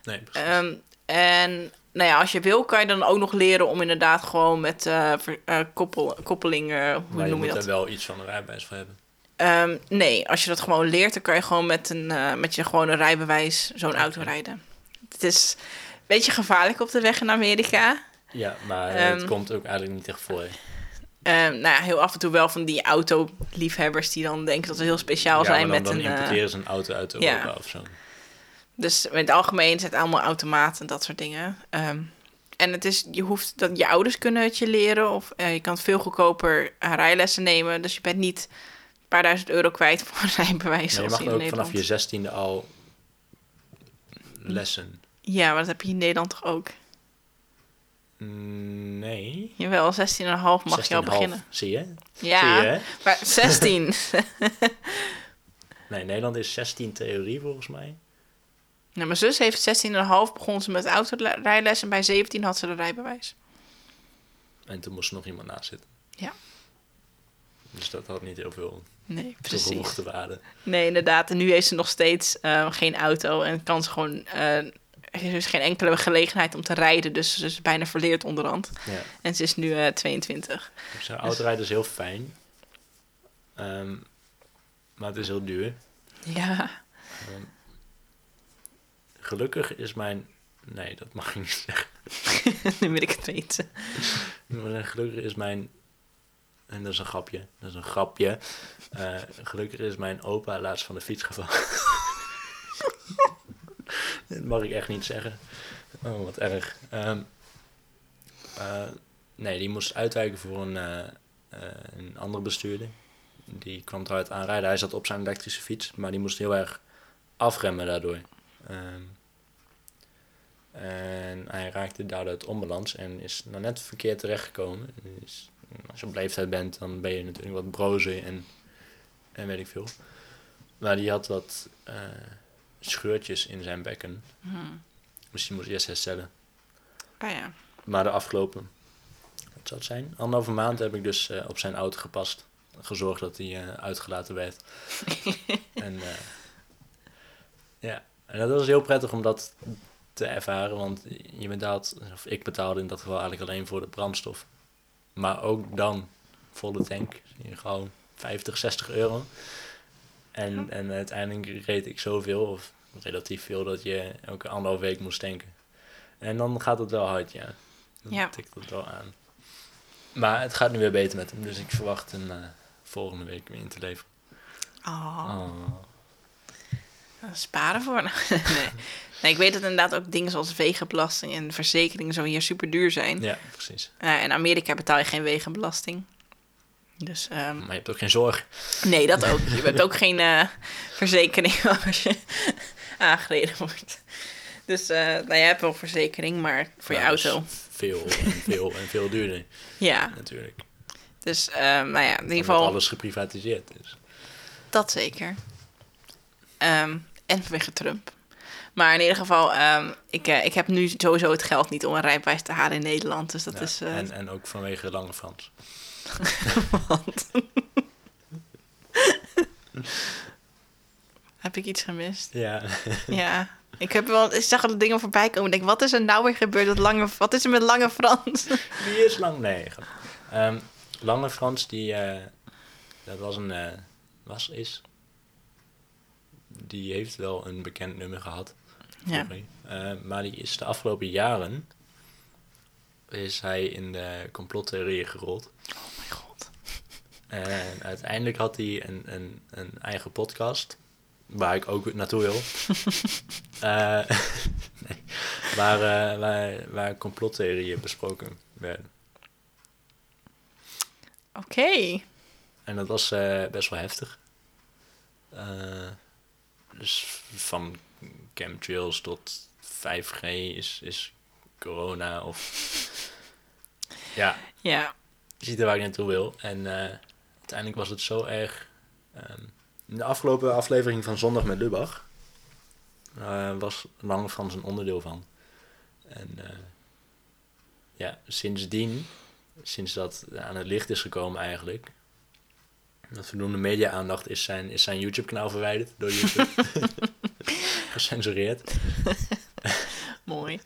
nee, precies. Ehm, en nou ja, als je wil, kan je dan ook nog leren om inderdaad gewoon met eh, eh, koppel, koppeling, eh, hoe maar je noem moet je er dat? wel iets van een rijbewijs voor hebben. Ehm, nee, als je dat gewoon leert, dan kan je gewoon met, een, met je gewone rijbewijs zo'n auto rijden. Het is een beetje gevaarlijk op de weg in Amerika. Ja, maar Ehm. het komt ook eigenlijk niet echt voor. Ehm, nou ja, heel af en toe wel van die autoliefhebbers die dan denken dat ze heel speciaal ja, zijn met dan een... eh, importeren ze een auto uit ja. Europa of zo. Dus in het algemeen zijn het allemaal automaten en dat soort dingen. Ehm, en het is, je hoeft dat je ouders kunnen het je leren of eh, je kan veel goedkoper eh, rijlessen nemen. Dus je bent niet een paar duizend euro kwijt voor een rijbewijs Maar je mag in ook Nederland. vanaf je zestiende al lessen. Ja, maar dat heb je in Nederland toch ook? Mm, Nee. Jawel, 16,5 mag je al 16,5. beginnen. Zie je? Ja, Zie je? maar 16. Nee, Nederland is 16 theorie volgens mij. Nou, mijn zus heeft 16,5 begon ze met autorijles en bij 17 had ze de rijbewijs. En toen moest er nog iemand naast zitten. Ja. Dus dat had niet heel veel Nee, precies. waarde. Nee, inderdaad. En nu heeft ze nog steeds eh, geen auto en kan ze gewoon. eh, er is geen enkele gelegenheid om te rijden, dus ze is bijna verleerd onderhand. Ja. En ze is nu eh 22. Ik zeg, autorijden is heel fijn. Ehm, maar het is heel duur. Ja. Ehm, gelukkig is mijn... Nee, dat mag ik niet zeggen. nu wil ik het weten. Maar Gelukkig is mijn... En dat is een grapje. Dat is een grapje. Eh, gelukkig is mijn opa laatst van de fiets gevallen. dat mag ik echt niet zeggen. Oh, wat erg. Ehm, eh, nee, die moest uitwijken voor een, eh, eh, een andere bestuurder. Die kwam hard aanrijden. Hij zat op zijn elektrische fiets, maar die moest heel erg afremmen daardoor. Ehm, en hij raakte daardoor uit onbalans en is nou net verkeerd terechtgekomen. Dus als je op leeftijd bent, dan ben je natuurlijk wat brozer en, en weet ik veel. Maar die had wat eh, scheurtjes in zijn bekken. Hmm. Dus die moest eerst herstellen. Ah ja. Maar de afgelopen, wat zou het zijn? Anderhalve maand heb ik dus eh, op zijn auto gepast. Gezorgd dat hij eh, uitgelaten werd. en ja, en dat was heel prettig om dat te ervaren. Want je betaalt, of ik betaalde in dat geval eigenlijk alleen voor de brandstof. Maar ook dan, volle tank, gewoon 50, 60 euro. En, en uiteindelijk reed ik zoveel, of relatief veel, dat je elke anderhalf week moest tanken. En dan gaat het wel hard, ja. Dan Ja. tikt het wel aan. Maar het gaat nu weer beter met hem, dus ik verwacht hem eh, volgende week weer in te leveren. Oh, Oh. Sparen voor. nee. nee, ik weet dat inderdaad ook dingen zoals wegenbelasting en verzekeringen zo hier super duur zijn. Ja, precies. Eh, in Amerika betaal je geen wegenbelasting. Dus ehm, Maar je hebt ook geen zorg. nee, dat ook. Je hebt ook geen eh, verzekering als je aangereden wordt. Dus eh nou, je hebt wel verzekering, maar voor je is auto. Veel en veel en veel duurder, Ja, natuurlijk. dus ehm, nou ja, in ieder geval alles geprivatiseerd. Dus. dat zeker. Ehm, en vanwege Trump. Maar in ieder geval, ehm, ik, eh, ik heb nu sowieso het geld niet om een rijbewijs te halen in Nederland. Dus dat Ja, is... eh, en, en ook vanwege Lange Frans. want- heb ik iets gemist? Ja, Ja. Ik, heb wel, ik zag er dingen voorbij komen. Ik denk, wat is er nou weer gebeurd? met lange, wat is er met Lange Frans? wie is Lang? Nee, grap. Ehm, Lange Frans, die... eh, dat was een... was, is... Die heeft wel een bekend nummer gehad. Ja. Eh, maar die is de afgelopen jaren... Is hij in de complottheorieën gerold. Oh mijn god. En uiteindelijk had hij een, een, een eigen podcast. Waar ik ook naartoe wil. Eh, nee. waar, eh, waar, waar complottheorieën besproken werden. Oké. En dat was best wel heftig. Dus van chemtrails tot 5G is, is corona of... Ja, Ja. je ziet er waar ik naartoe wil. En eh, uiteindelijk was het zo erg... ehm, In de afgelopen aflevering van Zondag met Lubach eh, was Lange Frans een onderdeel van. En eh, ja, sindsdien, sinds dat aan het licht is gekomen eigenlijk, met voldoende media-aandacht, is zijn, is zijn YouTube-kanaal verwijderd door YouTube. Gecensureerd. Mooi.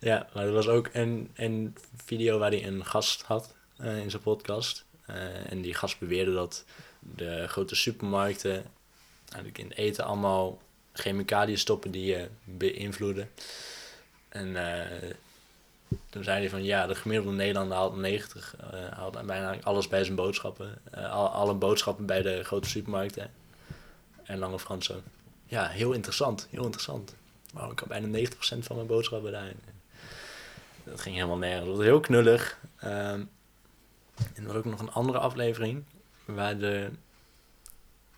Ja, maar er was ook een, een video waar hij een gast had eh, in zijn podcast. Eh, en die gast beweerde dat de grote supermarkten eigenlijk in het eten allemaal chemicaliën stoppen die je beïnvloeden. En eh, toen zei hij van ja, de gemiddelde Nederlander haalt 90, eh haalt bijna alles bij zijn boodschappen. Al, alle boodschappen bij de grote supermarkten. En Lange Frans ja, heel interessant, heel interessant. Maar ik had bijna 90% van mijn boodschappen daar. Dat ging helemaal nergens. Dat was heel knullig. Ehm, en er was ook nog een andere aflevering waar de,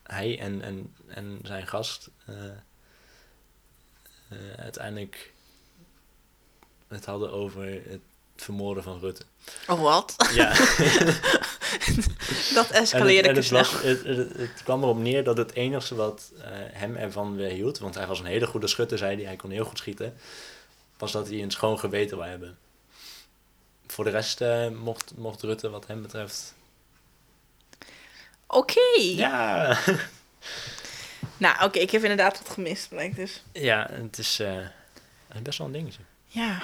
hij en, en, en zijn gast eh, uiteindelijk het hadden over het vermoorden van Rutte. Oh, wat? Ja. Dat En escaleerde het, en het, was, het, het, kwam erop neer dat het enige wat eh, hem ervan weerhield, want hij was een hele goede schutter, zei hij, hij kon heel goed schieten, was dat hij een schoon geweten wou hebben. Voor de rest eh, mocht, mocht Rutte wat hem betreft... Oké. Ja, Nou, oké, ik heb inderdaad wat gemist, blijkt dus. ja het, is, eh, het is best wel een dingetje. Ja.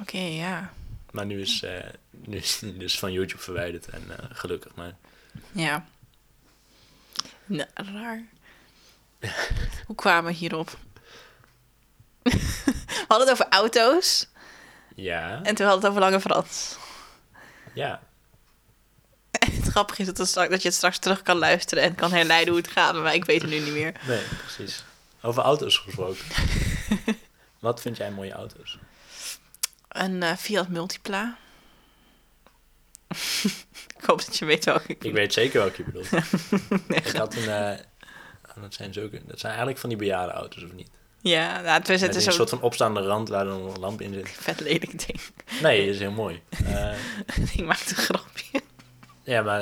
Oké, ja. Maar nu is, eh, nu is dus van YouTube verwijderd en eh, gelukkig maar. Ja. Nou, raar. Hoe kwamen we hierop? we hadden het over auto's Ja, en toen hadden we het over Lange Frans. ja. En het grappige is dat, het straks, dat je het straks terug kan luisteren en kan herleiden hoe het gaat, maar ik weet het nu niet meer. Nee, precies. Over auto's gesproken. Wat vind jij mooie auto's? Een eh, Fiat Multipla. ik hoop dat je weet welke ik Ik weet zeker welke je bedoelt. Ik had een... eh, oh, dat, zijn zulke, dat zijn eigenlijk van die bejaarde auto's, of niet? Ja, nou, het is, een soort van opstaande rand waar dan een lamp in zit. vet lelijk ding. Nee, dat is heel mooi. Eh, ik maakte een grapje. ja, maar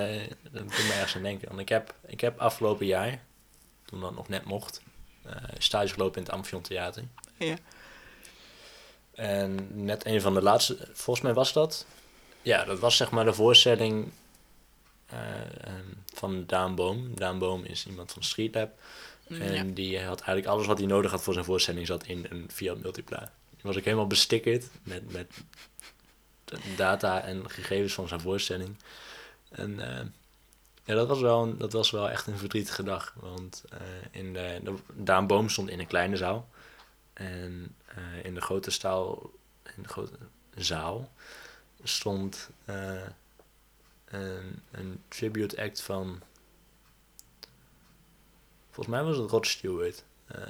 dat moet me ergens aan denken. Want ik heb, ik heb afgelopen jaar, toen dat nog net mocht, stage gelopen in het Amphion Theater. Ja. En net een van de laatste, volgens mij was dat. Ja, dat was zeg maar de voorstelling ehm, van Daan Boom. Daan Boom is iemand van Street Lab. En Ja. die had eigenlijk alles wat hij nodig had voor zijn voorstelling zat in een Fiat Multipla. Die was ook helemaal bestickerd met, met data en gegevens van zijn voorstelling. En eh, ja, dat was, wel een, dat was wel echt een verdrietige dag. Want eh, in de, de, Daan Boom stond in een kleine zaal. En eh, in de grote staal, in de grote zaal stond eh, een, een tribute act van. Volgens mij was het Rod Stewart. Eh,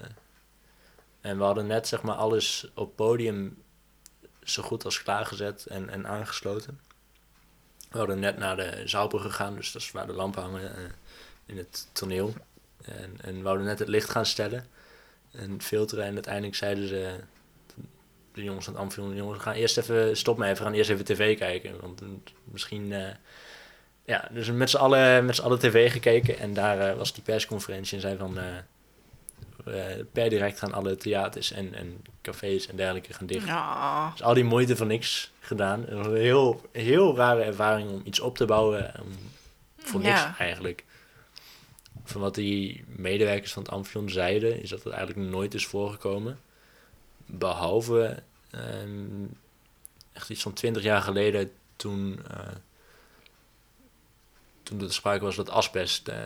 en we hadden net zeg maar alles op podium zo goed als klaargezet en, en aangesloten. We hadden net naar de zaalbrug gegaan, dus dat is waar de lampen hangen in het toneel. En, en we wouden net het licht gaan stellen en filteren. En uiteindelijk zeiden ze, de jongens van het Amphion, jongens, we gaan eerst even, stop maar even, we gaan eerst even tv kijken. Want eh, misschien, eh, ja, dus met z'n allen, met z'n allen tv gekeken. En daar eh, was die persconferentie en zei van, per direct gaan alle theaters en, en cafés en dergelijke gaan dicht. Ja. Dus al die moeite voor niks gedaan. Een heel, heel rare ervaring om iets op te bouwen. voor niks eigenlijk. Van wat die medewerkers van het Amphion zeiden, is dat het eigenlijk nooit is voorgekomen. Behalve ehm, echt iets van twintig jaar geleden toen, eh, toen er sprake was dat asbest eh,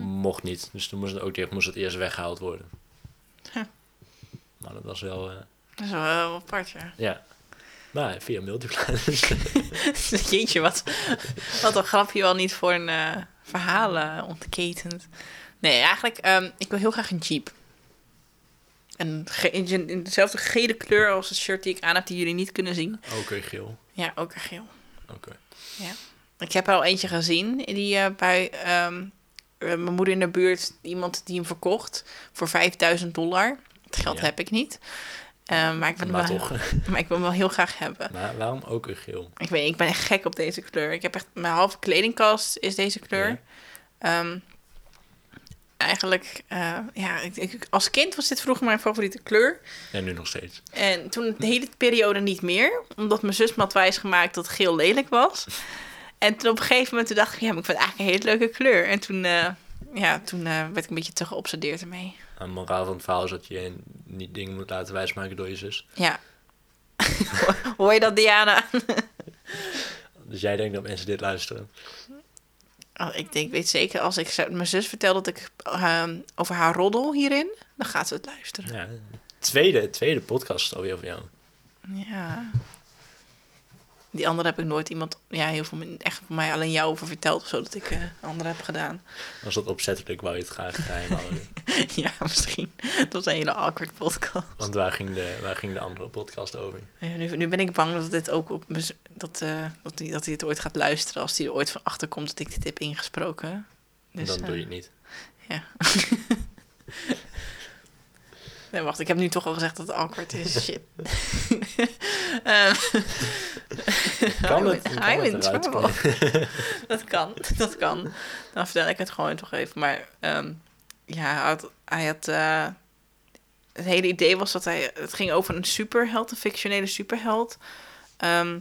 mocht niet. Dus toen moest het ook moest het eerst weggehaald worden. Huh. Maar dat was wel... eh, Dat is wel apart, ja. ja. Maar via multipla. Jeetje, wat, wat een grapje wel niet voor een verhaal eh, ontketent. Nee, eigenlijk, ehm, ik wil heel graag een Jeep. En ge- in, in dezelfde gele kleur als het shirt die ik aan heb, die jullie niet kunnen zien. Oké, geel. Ja, ook een geel. Oké. Ik heb er al eentje gezien, die eh, bij ehm, eh, mijn moeder in de buurt, iemand die hem verkocht voor 5000 dollar. Het geld Ja. heb ik niet. Eh, maar, ik wil Maar wel, toch. maar ik wil hem wel heel graag hebben. Maar waarom ook een geel? Ik weet ik ben echt gek op deze kleur. Ik heb echt, mijn halve kledingkast is deze kleur. Ja. Ehm, eigenlijk, eh, ja, ik, ik- als kind was dit vroeger mijn favoriete kleur. En nu nog steeds. En toen de hele periode niet meer, omdat mijn zus me had wijsgemaakt dat geel lelijk was. En toen op een gegeven moment toen dacht ik, ja, maar ik vind het eigenlijk een hele leuke kleur. En toen, eh, ja, toen werd ik een beetje te geobsedeerd ermee. Een moraal van het verhaal is dat je niet dingen moet laten wijsmaken door je zus. Ja. Hoor je dat, Diana? Dus jij denkt dat mensen dit luisteren. Oh, ik denk, weet zeker, als ik mijn zus vertel dat ik ehm, over haar roddel hierin, dan gaat ze het luisteren. Ja, tweede, tweede podcast alweer over jou. Ja. Die andere heb ik nooit iemand, ja, heel veel, echt voor mij alleen jou over verteld, zodat ik eh anderen heb gedaan. Was dat opzettelijk, wou je het graag geheim houden. ja, misschien. Dat was een hele awkward podcast. Want waar ging, de, waar ging de andere podcast over? Ja, Nu, nu ben ik bang dat dit ook op dat, eh, dat, hij, dat hij het ooit gaat luisteren als hij er ooit van achter komt dat ik dit heb ingesproken. Dus, dan eh, doe je het niet. Ja. nee, wacht, ik heb nu toch al gezegd dat het awkward is. Shit. Ehm, Kan I'm het, in- kan I'm het in eruit trouble. dat kan, dat kan. Dan vertel ik het gewoon toch even. Maar ehm, ja, hij had... Hij had eh, het hele idee was dat hij... Het ging over een superheld, een fictionele superheld. Ehm,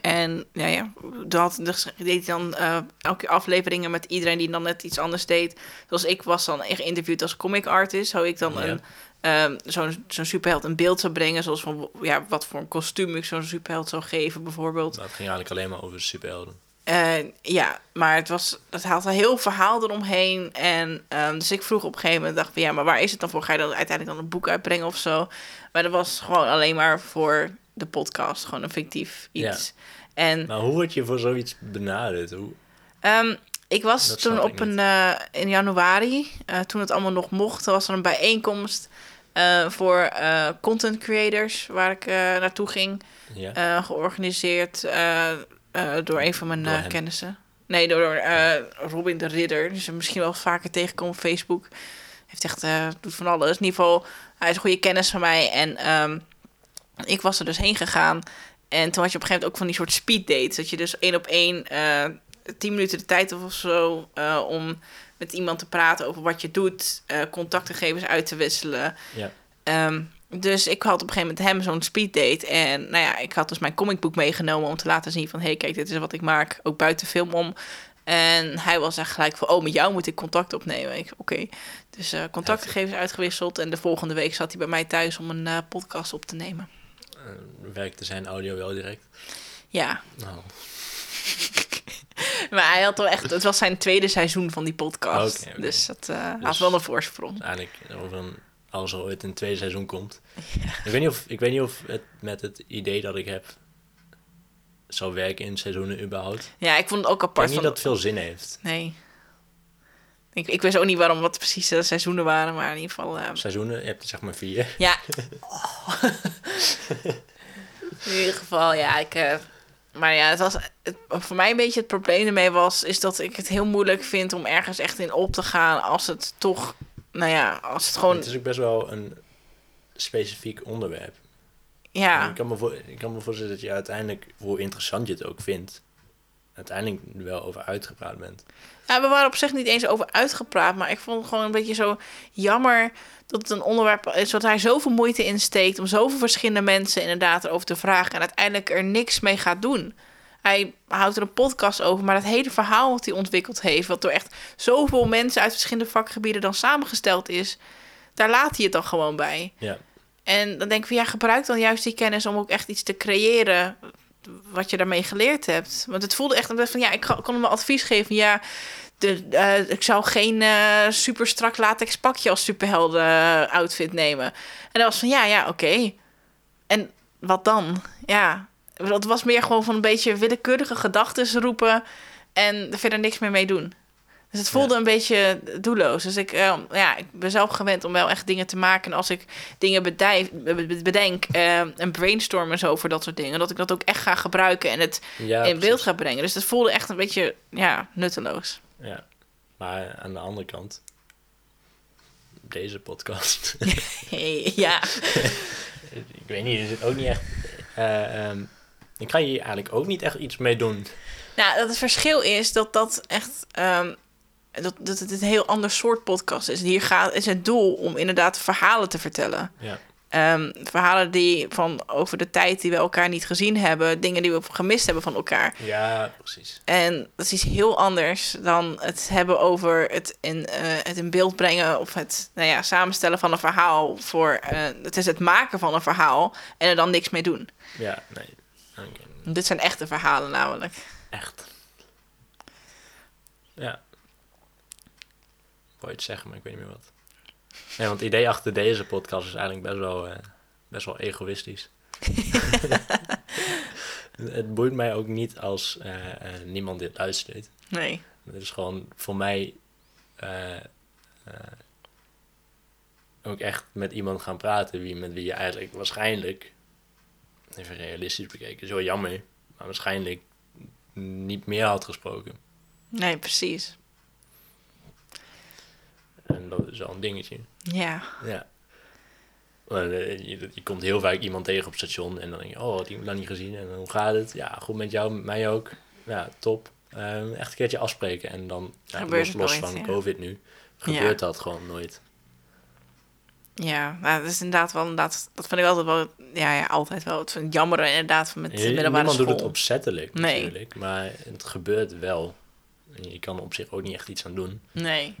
en ja, ja, dat dus deed hij dan eh, elke afleveringen met iedereen die dan net iets anders deed. Zoals ik was dan geïnterviewd als comic artist. Zou ik dan Ja. een, ehm, zo'n zo'n superheld in beeld zou brengen. Zoals van ja, wat voor een kostuum ik zo'n superheld zou geven, bijvoorbeeld. Dat ging eigenlijk alleen maar over superhelden. Eh, ja, maar het was, het had een heel verhaal eromheen. En ehm, dus ik vroeg op een gegeven moment, dacht van ja, maar waar is het dan voor? Ga je dan uiteindelijk dan een boek uitbrengen of zo? Maar dat was gewoon alleen maar voor de podcast, gewoon een fictief iets. En Maar hoe word je voor zoiets benaderd? Hoe, Ehm, ik was Dat toen op een, eh, in januari, eh, toen het allemaal nog mocht, was er een bijeenkomst eh, voor content creators waar ik naartoe ging. ja? georganiseerd door een van mijn kennissen. Nee, door Robin de Ridder. Dus misschien wel vaker tegenkomen op Facebook. Heeft echt, doet van alles. In ieder geval, hij is een goede kennis van mij. En ehm, ik was er dus heen gegaan. En toen had je op een gegeven moment ook van die soort speed dates. Dat je dus één op één, eh tien minuten de tijd of zo... eh, om met iemand te praten over wat je doet. eh contactgegevens uit te wisselen. ja. Ehm, dus ik had op een gegeven moment hem zo'n speeddate. En nou ja, ik had dus mijn comicboek meegenomen om te laten zien van... hé, hey, kijk, dit is wat ik maak, ook buiten film om. En hij was echt gelijk van, oh, met jou moet ik contact opnemen. Ik, oké. Dus contactgegevens uitgewisseld. En de volgende week zat hij bij mij thuis om een podcast op te nemen. Eh, werkte zijn audio wel direct? Ja, Nou, maar hij had wel echt... Het was zijn tweede seizoen van die podcast. Dus dat eh, had Dus- wel een voorsprong. eigenlijk over een, als er ooit een tweede seizoen komt. Ik, weet niet of, ik weet niet of het met het idee dat ik heb zou werken in seizoenen überhaupt. Ja, ik vond het ook Ik apart denk niet van... dat het veel zin heeft. Nee. Ik, ik wist ook niet waarom, wat precies de seizoenen waren, maar in ieder geval... eh, Seizoenen, je hebt er zeg maar vier. Ja. Oh. In ieder geval, ja, ik. eh, maar ja, het was. Het, voor mij een beetje het probleem ermee was. Is dat ik het heel moeilijk vind om ergens echt in op te gaan. Als het toch. Nou ja, als het gewoon. Het is ook best wel een specifiek onderwerp. Ja. Ik, kan me voor, ik kan me voorstellen dat je uiteindelijk, hoe interessant je het ook vindt, uiteindelijk wel over uitgepraat bent. ja, we waren op zich niet eens over uitgepraat. Maar ik vond het gewoon een beetje zo jammer. Dat het een onderwerp is wat hij zoveel moeite in steekt. Om zoveel verschillende mensen inderdaad erover te vragen. En uiteindelijk er niks mee gaat doen. Hij houdt er een podcast over, maar dat hele verhaal wat hij ontwikkeld heeft, wat door echt zoveel mensen uit verschillende vakgebieden dan samengesteld is, daar laat hij het dan gewoon bij. Ja, En dan denk ik van ja, gebruik dan juist die kennis om ook echt iets te creëren wat je daarmee geleerd hebt. Want het voelde echt van ja, ik kon hem advies geven. Ja, de, eh, ik zou geen eh, super strak latex pakje als superhelden eh, outfit nemen. En dat was van ja, ja, oké. En wat dan? Ja, het was meer gewoon van een beetje willekeurige gedachten roepen en er verder niks meer mee doen. Dus het voelde Ja. een beetje doelloos. Dus ik, eh, ja, ik ben zelf gewend om wel echt dingen te maken. En als ik dingen bedenk eh, en brainstorm en zo voor dat soort dingen, dat ik dat ook echt ga gebruiken en het ja in precies. beeld ga brengen. Dus het voelde echt een beetje ja, nutteloos. Ja, maar aan de andere kant, deze podcast. ja. ik weet niet, er zit ook niet echt. eh, ehm, ik kan hier eigenlijk ook niet echt iets mee doen. Nou, dat het verschil is dat dat echt... ehm, dat, dat het een heel ander soort podcast is. Hier gaat, is het doel om inderdaad verhalen te vertellen. Ja. Ehm, verhalen die van over de tijd die we elkaar niet gezien hebben, dingen die we gemist hebben van elkaar. ja, precies. En dat is iets heel anders dan het hebben over het in, eh, het in beeld brengen of het nou ja, samenstellen van een verhaal. Voor, eh, het is het maken van een verhaal en er dan niks mee doen. Ja, nee. Dit zijn echte verhalen namelijk. Echt. Ja. Ik wou iets zeggen, maar ik weet niet meer wat. Nee, want het idee achter deze podcast is eigenlijk best wel, eh, best wel egoïstisch. het boeit mij ook niet als eh, eh, niemand dit luistert. Nee. Het is gewoon voor mij ook echt met iemand gaan praten wie, met wie je eigenlijk waarschijnlijk, even realistisch bekeken, wel jammer, maar waarschijnlijk niet meer had gesproken. Nee, precies. En dat is wel een dingetje. Ja. Ja. Eh, je, je komt heel vaak iemand tegen op station en dan denk je, oh, had iemand nog niet gezien en hoe gaat het? Ja, goed met jou, met mij ook. Ja, top. Eh, echt een keertje afspreken en dan, ja, Gebeurt los, het los nooit, van ja. COVID nu, Ja. gebeurt dat gewoon nooit. Ja, nou, dat is inderdaad wel inderdaad, dat vind ik altijd wel, ja, ja altijd wel. Het vind ik jammer inderdaad van met de middelbare Niemand school. doet het opzettelijk Nee. natuurlijk, maar het gebeurt wel. En je kan er op zich ook niet echt iets aan doen. Nee.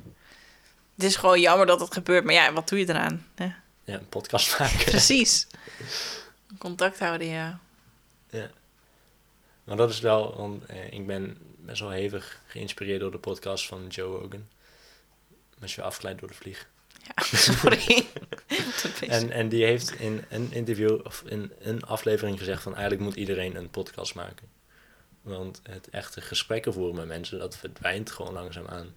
Het is gewoon jammer dat het gebeurt, maar ja, wat doe je eraan? Ja, Ja, een podcast maken. precies. Contact houden, ja. Maar dat is wel, want eh, ik ben best wel hevig geïnspireerd door de podcast van Joe Rogan. Als je afgeleid door de vlieg. Ja, sorry. En, en die heeft in een interview of in een aflevering gezegd van eigenlijk moet iedereen een podcast maken. Want het echte gesprekken voeren met mensen, dat verdwijnt gewoon langzaam aan.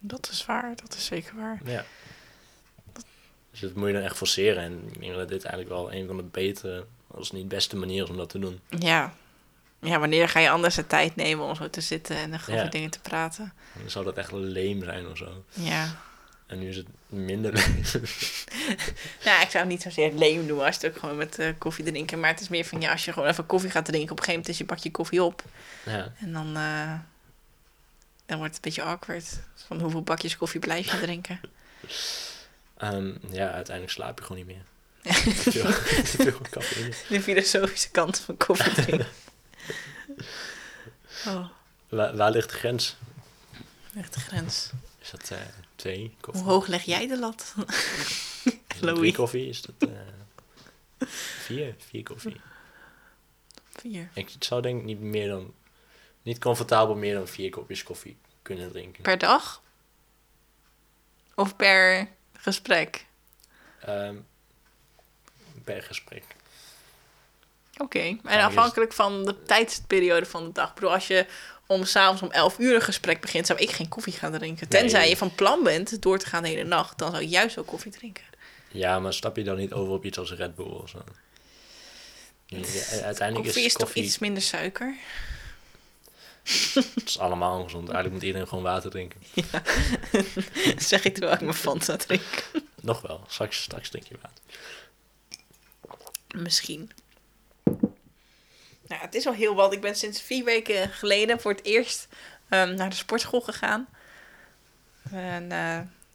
Dat is waar, dat is zeker waar. Ja. Dus dat moet je dan echt forceren. En ik denk dat dit eigenlijk wel een van de betere, als niet beste manieren is om dat te doen. Ja. Ja, wanneer ga je anders de tijd nemen om zo te zitten en over Ja. dingen te praten? Dan zou dat echt leem zijn of zo. Ja. En nu is het minder leem. Ja, ik zou het niet zozeer leem doen als het ook gewoon met eh, koffie drinken. Maar het is meer van, ja, als je gewoon even koffie gaat drinken, op een gegeven moment is je bakje koffie op. ja. En dan, eh, dan wordt het een beetje awkward. Van hoeveel bakjes koffie blijf je drinken? Ehm, ja, uiteindelijk slaap je gewoon niet meer. Veel, te veel cafeïne. De filosofische kant van koffie drinken. Oh, Waar, waar ligt de grens? echt de grens. Is dat eh, twee koffie? Hoe hoog leg jij de lat? Louis? koffie? Is dat eh, vier? Vier koffie. Vier. Ik zou denk ik niet meer dan... Niet comfortabel meer dan vier kopjes koffie kunnen drinken. Per dag? Of per gesprek? Ehm, per gesprek. Oké, en afhankelijk van de tijdsperiode van de dag. Ik bedoel, als je om s'avonds om 11 uur een gesprek begint, zou ik geen koffie gaan drinken. Tenzij Nee. je van plan bent door te gaan de hele nacht, dan zou ik juist wel koffie drinken. Ja, maar stap je dan niet over op iets als Red Bull of zo? Ja, uiteindelijk Koffie is is toch iets minder suiker? Het is allemaal ongezond. Eigenlijk moet iedereen gewoon water drinken. Dat zeg ik terwijl ik mijn Fanta drink. Nog wel. Straks, straks drink je water. Misschien. Nou, het is al heel wat. Ik ben sinds vier weken geleden voor het eerst ehm, naar de sportschool gegaan. En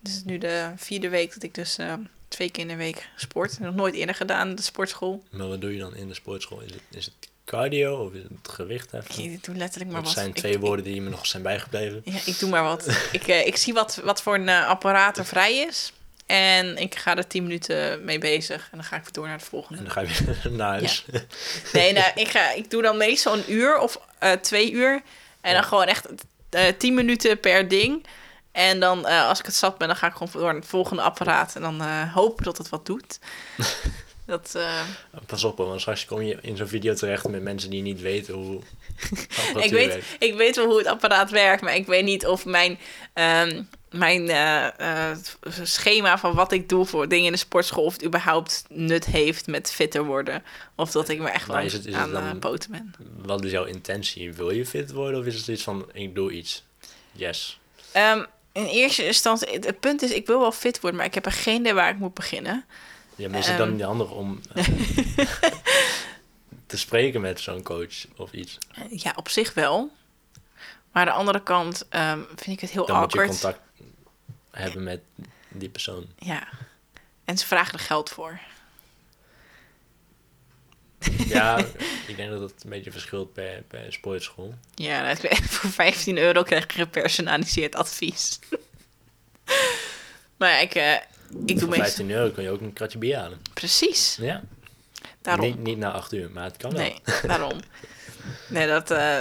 dit is nu de vierde week dat ik dus eh, twee keer in de week sport. Nog nooit eerder gedaan, de sportschool. Maar wat doe je dan in de sportschool? Is het, is het cardio of is het gewicht heffen? Ik doe letterlijk maar Dat wat. zijn Ik- twee ik- woorden die me nog zijn bijgebleven. Ja, ik doe maar wat. ik, eh, ik zie wat, wat voor een eh, apparaat er vrij is. En ik ga er tien minuten mee bezig. En dan ga ik weer door naar het En volgende. dan ga je weer naar huis. Nee, nou, ik, ga, ik doe dan meestal een uur of eh, twee uur. En Ja. dan gewoon echt tien minuten per ding. En dan, als ik het zat ben, dan ga ik gewoon door naar het volgende apparaat. En dan hoop dat het wat doet. dat, eh, Pas op, hoor, want straks kom je in zo'n video terecht met mensen die niet weten hoe ik, weet, werkt. ik weet wel hoe het apparaat werkt, maar ik weet niet of mijn, ehm, mijn eh, eh, schema van wat ik doe voor dingen in de sportschool, of het überhaupt nut heeft met fitter worden. Of dat ik me echt wel Maar is het- is het aan eh, poten ben. Wat is jouw intentie? Wil je fit worden of is het iets van ik doe iets? Yes. Ehm, in eerste instantie, het, het punt is, ik wil wel fit worden, maar ik heb er geen idee waar ik moet beginnen. Ja, maar is het dan Ehm. niet handig om eh, te spreken met zo'n coach of iets? Ja, op zich wel. Maar aan de andere kant ehm, vind ik het heel Dan moet je awkward. contact hebben met die persoon. Ja. En ze vragen er geld voor. Ja, ik denk dat het een beetje verschilt per, per sportschool. Ja, nou, ik voor 15 euro krijg je gepersonaliseerd advies. maar ja, ik, eh, ik doe Voor meestal... 15 euro kun je ook een kratje bier halen. Precies, Ja, daarom. niet, niet na 8 uur, maar het kan wel. Nee, daarom. Nee, dat... eh,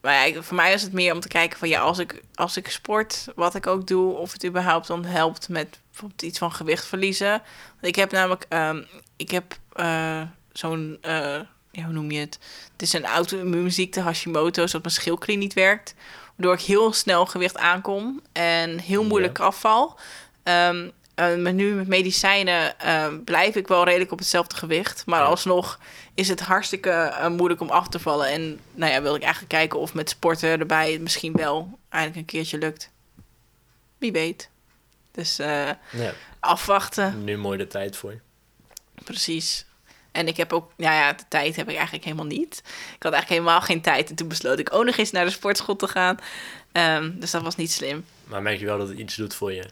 maar ja, voor mij is het meer om te kijken van... Ja, als ik, als ik sport, wat ik ook doe... of het überhaupt dan helpt met bijvoorbeeld iets van gewicht verliezen. Ik heb namelijk... ehm, ik heb eh, zo'n... eh, ja, hoe noem je het? Het is een auto-immuunziekte, Hashimoto... zodat mijn schildklier niet werkt. Waardoor ik heel snel gewicht aankom... en heel moeilijk afval. Ehm, maar nu met medicijnen eh, blijf ik wel redelijk op hetzelfde gewicht. Maar Ja. alsnog is het hartstikke eh, moeilijk om af te vallen. En nou ja, wil ik eigenlijk kijken of met sporten erbij het misschien wel eindelijk een keertje lukt. Wie weet. Dus eh, Ja, afwachten, nu mooi de tijd voor je. precies. En ik heb ook, ja, ja, de tijd heb ik eigenlijk helemaal niet. Ik had eigenlijk helemaal geen tijd. En toen besloot ik ook nog eens naar de sportschool te gaan. Ehm, dus dat was niet slim. Maar merk je wel dat het iets doet voor je?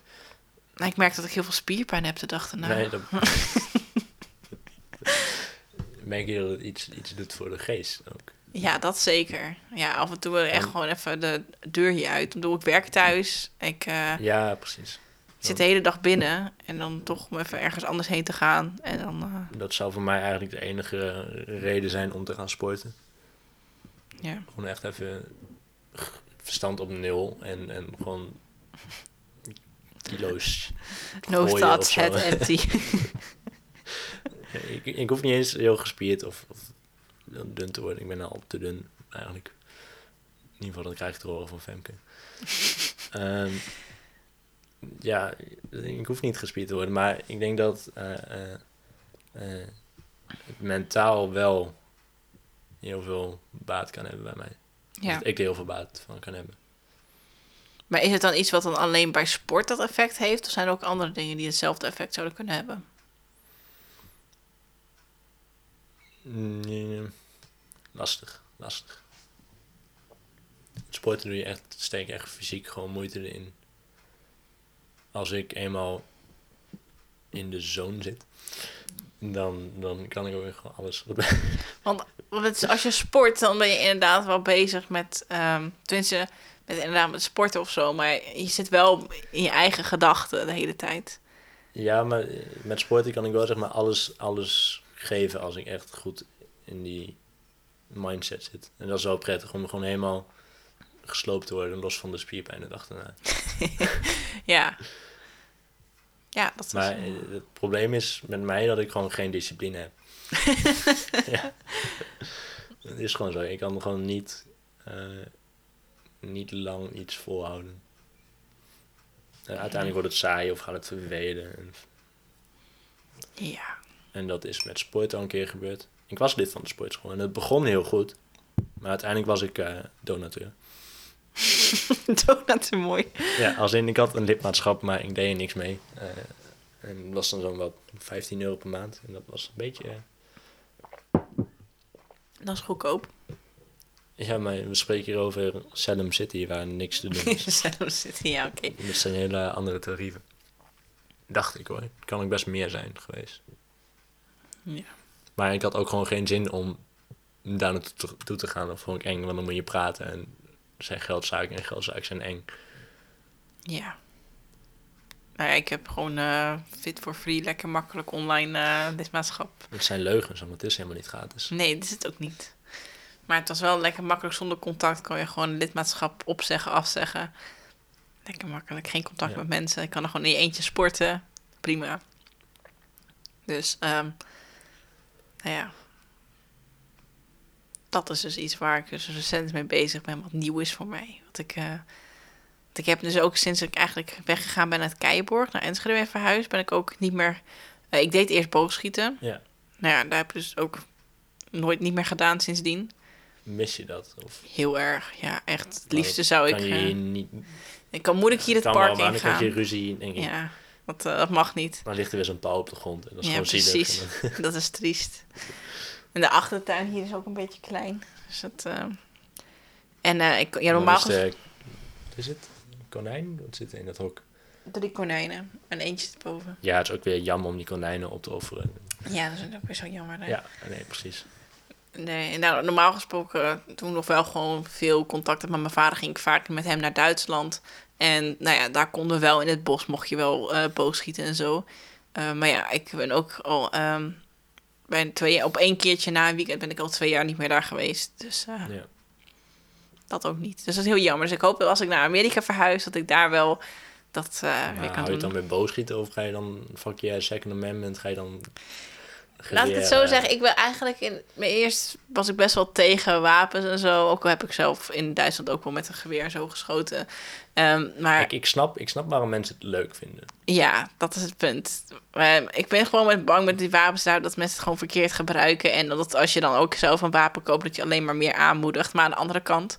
Maar ik merk dat ik heel veel spierpijn heb de dag erna. Nee, dat... merk je dat het iets, iets doet voor de geest ook? Ja, dat zeker. Ja, af en toe ik echt En- gewoon even de deur hier uit. Ik bedoel, ik werk thuis. Ik eh, Ja, precies. zit de hele dag binnen. En dan toch om even ergens anders heen te gaan. En dan, eh, Dat zou voor mij eigenlijk de enige reden zijn om te gaan sporten. ja. Gewoon echt even verstand op nul en, en gewoon kilo's. No thoughts, zo. head empty. ik, ik hoef niet eens heel gespierd of, of dun te worden. Ik ben al te dun eigenlijk. In ieder geval, dat krijg ik te horen van Femke. Ehm, ja, ik hoef niet gespierd te worden, maar ik denk dat eh, eh, eh, het mentaal wel heel veel baat kan hebben bij mij. ja. Dat ik er heel veel baat van kan hebben. Maar is het dan iets wat dan alleen bij sport dat effect heeft? Of zijn er ook andere dingen die hetzelfde effect zouden kunnen hebben? Nee, lastig, lastig. Sporten doe je echt, steek echt fysiek gewoon moeite erin. Als ik eenmaal in de zone zit, dan, dan kan ik ook weer gewoon alles. Want want als je sport, dan ben je inderdaad wel bezig met... ehm tenminste, met inderdaad met sporten of zo. Maar je zit wel in je eigen gedachten de hele tijd. ja, maar met sporten kan ik wel zeg maar alles, alles geven als ik echt goed in die mindset zit. En dat is wel prettig om gewoon helemaal gesloopt te worden, los van de spierpijn de dag daarna. Ja. Ja, dat is... Maar eh, het probleem is met mij dat ik gewoon geen discipline heb. ja. Het is gewoon zo. Ik kan gewoon niet, eh, niet lang iets volhouden. En uiteindelijk wordt het saai of gaat het vervelen. En, Ja. en dat is met sport al een keer gebeurd. Ik was lid van de sportschool en het begon heel goed. Maar uiteindelijk was ik eh, donateur. Donut is mooi. Ja, als in ik had een lidmaatschap, maar ik deed er niks mee. Eh, en dat was dan zo'n wat 15 euro per maand. En dat was een beetje... eh, Dat is goedkoop. Ja, maar we spreken hier over Salem City, waar niks te doen is. Salem City, ja, oké. Dat zijn hele andere tarieven. Dacht ik hoor. Kan ook best meer zijn geweest. Ja. Maar ik had ook gewoon geen zin om daar naartoe te- toe te gaan. Dat vond ik eng, want dan moet je praten. En zijn geldzaken en geldzaken zijn eng. Ja. Nou ja, ik heb gewoon eh, fit for free, lekker makkelijk online eh lidmaatschap. Het zijn leugens, want het is helemaal niet gratis. Nee, dat is het ook niet. Maar het was wel lekker makkelijk zonder contact. Kan je gewoon lidmaatschap opzeggen, afzeggen. Lekker makkelijk, geen contact Ja. met mensen. Ik kan er gewoon in je eentje sporten. Prima. Dus, ehm nou ja. Dat is dus iets waar ik dus recent mee bezig ben, wat nieuw is voor mij. Wat ik, eh, want ik heb dus ook sinds ik eigenlijk weggegaan ben uit Keiborg naar Enschede ben verhuisd, ben ik ook niet meer. eh, ik deed eerst boogschieten. Ja. Nou ja, daar heb ik dus ook nooit niet meer gedaan sindsdien. Mis je dat? Of Heel erg, ja, echt. Het liefste zou ik. je eh, niet... ik kan moeilijk hier het kan park wel, dan krijg je ruzie, denk ik. Ja, dat, eh, dat mag niet. Dan ligt er weer zo'n pauw op de grond. En dat is Ja, gewoon precies. Dat is triest. En de achtertuin hier is ook een beetje klein. Dus dat, eh, En eh, ik, ja, normaal is de- wat is het? Een konijn? Wat zit er in dat hok? drie konijnen en eentje erboven. Ja, het is ook weer jammer om die konijnen op te offeren. Ja, dat is ook weer zo jammer. hè? Ja, nee, precies. Nee, nou, normaal gesproken, toen nog wel gewoon veel contact had met mijn vader, ging ik vaak met hem naar Duitsland. En nou ja, daar konden we wel in het bos, mocht je wel eh boogschieten en zo. Eh, maar ja, ik ben ook al ehm, bij twee, op één keertje na een weekend ben ik al twee jaar niet meer daar geweest. Dus eh, Ja. dat ook niet. Dus dat is heel jammer. Dus ik hoop dat als ik naar Amerika verhuis, dat ik daar wel dat weer hou kan je het doen. dan weer boogschieten of ga je dan, fuck je Second Amendment, ga je dan... Laat ik het zo zeggen. Ik ben eigenlijk in mijn eerst was ik best wel tegen wapens en zo. Ook al heb ik zelf in Duitsland ook wel met een geweer en zo geschoten. Ehm, maar Kijk, ik snap, ik snap waarom mensen het leuk vinden. ja, dat is het punt. Ik ben gewoon met bang met die wapens daar dat mensen het gewoon verkeerd gebruiken. En dat als je dan ook zelf een wapen koopt, dat je alleen maar meer aanmoedigt. Maar aan de andere kant,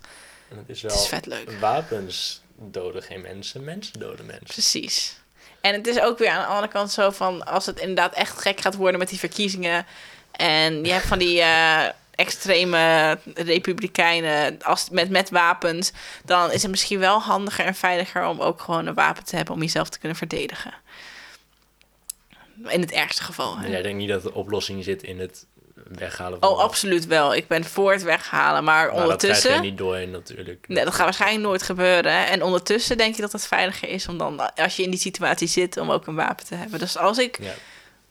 En het is het wel... is vet leuk. Wapens doden geen mensen, mensen doden mensen. Precies. En het is ook weer aan de andere kant zo van... als het inderdaad echt gek gaat worden met die verkiezingen... en je hebt van die eh, extreme republikeinen als, met, met wapens... dan is het misschien wel handiger en veiliger... om ook gewoon een wapen te hebben om jezelf te kunnen verdedigen. In het ergste geval. hè. Jij denkt niet dat de oplossing zit in het weghalen. Oh, absoluut wel. Ik ben voor het weghalen. Maar, Maar dat krijg ondertussen... je niet door natuurlijk. Nee, dat gaat waarschijnlijk nooit gebeuren. En ondertussen denk je dat het veiliger is om dan, als je in die situatie zit, om ook een wapen te hebben. Dus als ik Ja.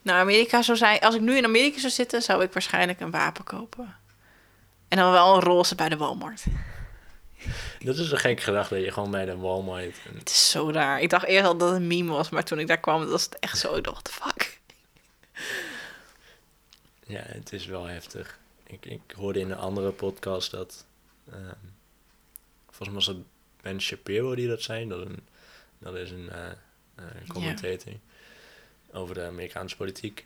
naar Amerika zou zijn, als ik nu in Amerika zou zitten, zou ik waarschijnlijk een wapen kopen. En dan wel een roze bij de Walmart. Dat is een gek gedachte dat je gewoon bij de Walmart... en- Het is zo raar. Ik dacht eerst al dat het een meme was, maar toen ik daar kwam, was het echt zo. Ik dacht, fuck. Ja, het is wel heftig. Ik, ik hoorde in een andere podcast dat... ehm, volgens mij was het Ben Shapiro die dat zei. Dat, een, dat is een eh, commentator over de Amerikaanse politiek.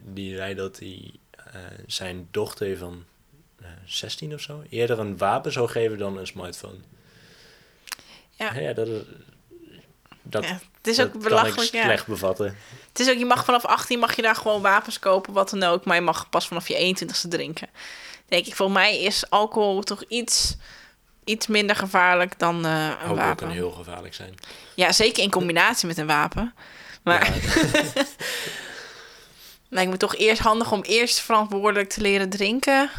Die zei dat hij eh, zijn dochter van eh 16 of zo... eerder een wapen zou geven dan een smartphone. Ja. Ja, dat is... Dat, Ja, het is ook kan belachelijk. Ja. slecht bevatten. Het is ook, je mag vanaf 18 mag je daar gewoon wapens kopen, wat dan ook. Maar je mag pas vanaf je 21ste drinken. Denk ik, voor mij is alcohol toch iets, iets minder gevaarlijk dan eh, een ook wapen. kan heel gevaarlijk zijn. Ja, zeker in combinatie met een wapen. Maar Ja, lijkt me toch eerst handig om eerst verantwoordelijk te leren drinken.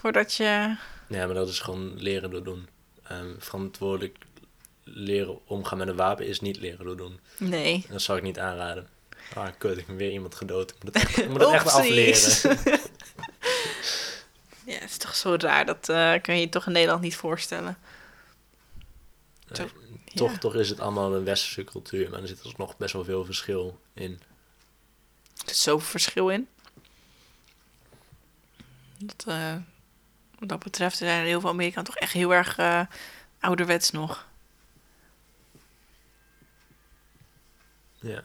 Voordat je. Ja, maar dat is gewoon leren door doen. Ehm, verantwoordelijk leren omgaan met een wapen is niet leren door doen. Nee. Dat zou ik niet aanraden. Ah, kut, ik ben weer iemand gedood. Ik moet het echt, ik moet het echt afleren. Ja, het is toch zo raar. Dat eh, kan je je toch in Nederland niet voorstellen. Toch, ja. toch is het allemaal een westerse cultuur, maar er zit alsnog best wel veel verschil in. Er zit zoveel verschil in. Dat, eh, wat dat betreft zijn heel veel Amerikanen toch echt heel erg eh, ouderwets nog. Ja.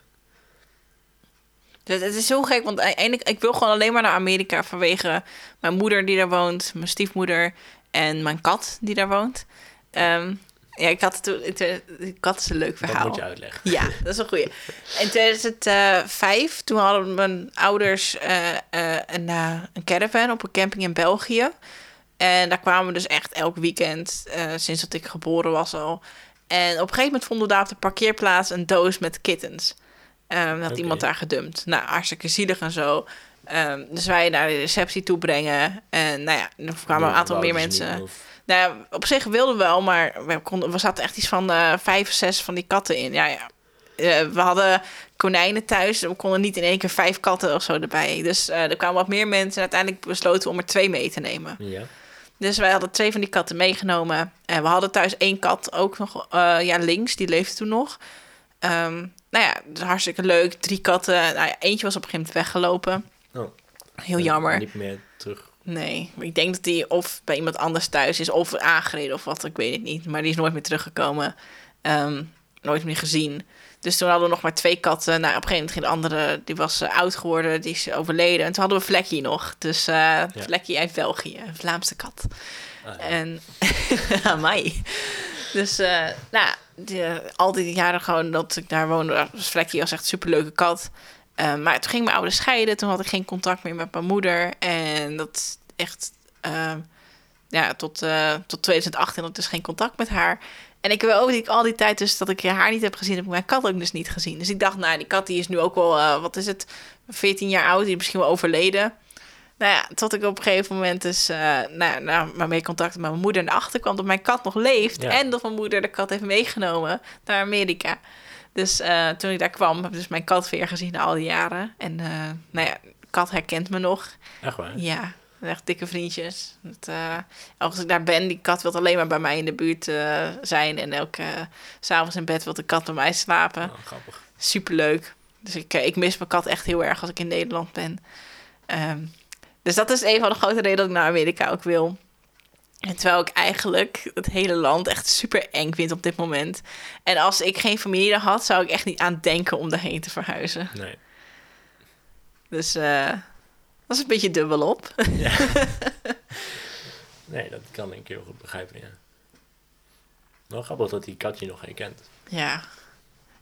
Dus het is zo gek, want eigenlijk, ik wil gewoon alleen maar naar Amerika vanwege mijn moeder die daar woont, mijn stiefmoeder en mijn kat die daar woont. Ehm, ja, ik had toen, eh, de kat is een leuk Dat verhaal. moet je uitleggen. Ja, dat is een goeie. In 2005, toen hadden mijn ouders eh, eh, een, een caravan op een camping in België. En daar kwamen we dus echt elk weekend, sinds dat ik geboren was al. En op een gegeven moment vonden we daar op de parkeerplaats een doos met kittens. Ehm had iemand daar gedumpt. Nou, hartstikke zielig en zo. Ehm, dus wij naar de receptie toe brengen. En nou ja, er kwamen een aantal meer mensen. of- Nou ja, op zich wilden we wel, maar we, konden, we zaten echt iets van eh, vijf, zes van die katten in. Ja, ja. Eh, we hadden konijnen thuis. We konden niet in één keer vijf katten of zo erbij. Dus eh, er kwamen wat meer mensen. En uiteindelijk besloten we om er twee mee te nemen. Ja. Dus wij hadden twee van die katten meegenomen. En we hadden thuis één kat ook nog. eh, ja, links, die leefde toen nog. Ehm, nou ja, dus hartstikke leuk. Drie katten. Nou ja, eentje was op een gegeven moment weggelopen. Oh. Heel jammer. Niet meer terug. Nee, ik denk dat die of bij iemand anders thuis is of aangereden of wat, ik weet het niet. Maar die is nooit meer teruggekomen. Ehm, nooit meer gezien. Dus toen hadden we nog maar twee katten. Nou, op een gegeven moment ging de andere, die was eh, oud geworden, die is overleden. En toen hadden we Vlekkie nog. Dus eh Vlekkie uit België, een Vlaamse kat. Ah, ja. En Amai. Dus, eh, nou, die, al die jaren gewoon dat ik daar woonde, was Vlekkie was echt een superleuke kat. Maar toen ging mijn ouders scheiden. Toen had ik geen contact meer met mijn moeder. En dat echt... ja, tot, tot 2018 had ik dus geen contact met haar. En ik wil ook al die tijd dus dat ik haar niet heb gezien, heb ik mijn kat ook dus niet gezien. Dus ik dacht, nou, die kat die is nu ook wel, eh, wat is het, 14 jaar oud, die is misschien wel overleden. Nou ja, tot ik op een gegeven moment dus, uh, nou, nou, contact met mijn moeder en achter kwam dat mijn kat nog leeft. Ja. En dat mijn moeder de kat heeft meegenomen naar Amerika. Dus eh, toen ik daar kwam, heb ik dus mijn kat weer gezien na al die jaren. En eh, nou ja, kat herkent me nog. Echt waar? Ja, echt dikke vriendjes. Dat, eh, als ik daar ben, die kat wil alleen maar bij mij in de buurt eh, zijn. En elke uh, s'avonds in bed wil de kat bij mij slapen. Oh, grappig. Superleuk. Dus ik, eh, ik mis mijn kat echt heel erg als ik in Nederland ben. Ehm, dus dat is een van de grote redenen dat ik naar Amerika ook wil. En terwijl ik eigenlijk het hele land echt super eng vind op dit moment. En als ik geen familie had, zou ik echt niet aan denken om daarheen te verhuizen. Nee. Dus eh, dat is een beetje dubbelop. Nee, dat kan ik heel goed begrijpen, ja. Wel grappig dat die kat je nog herkent. Ja.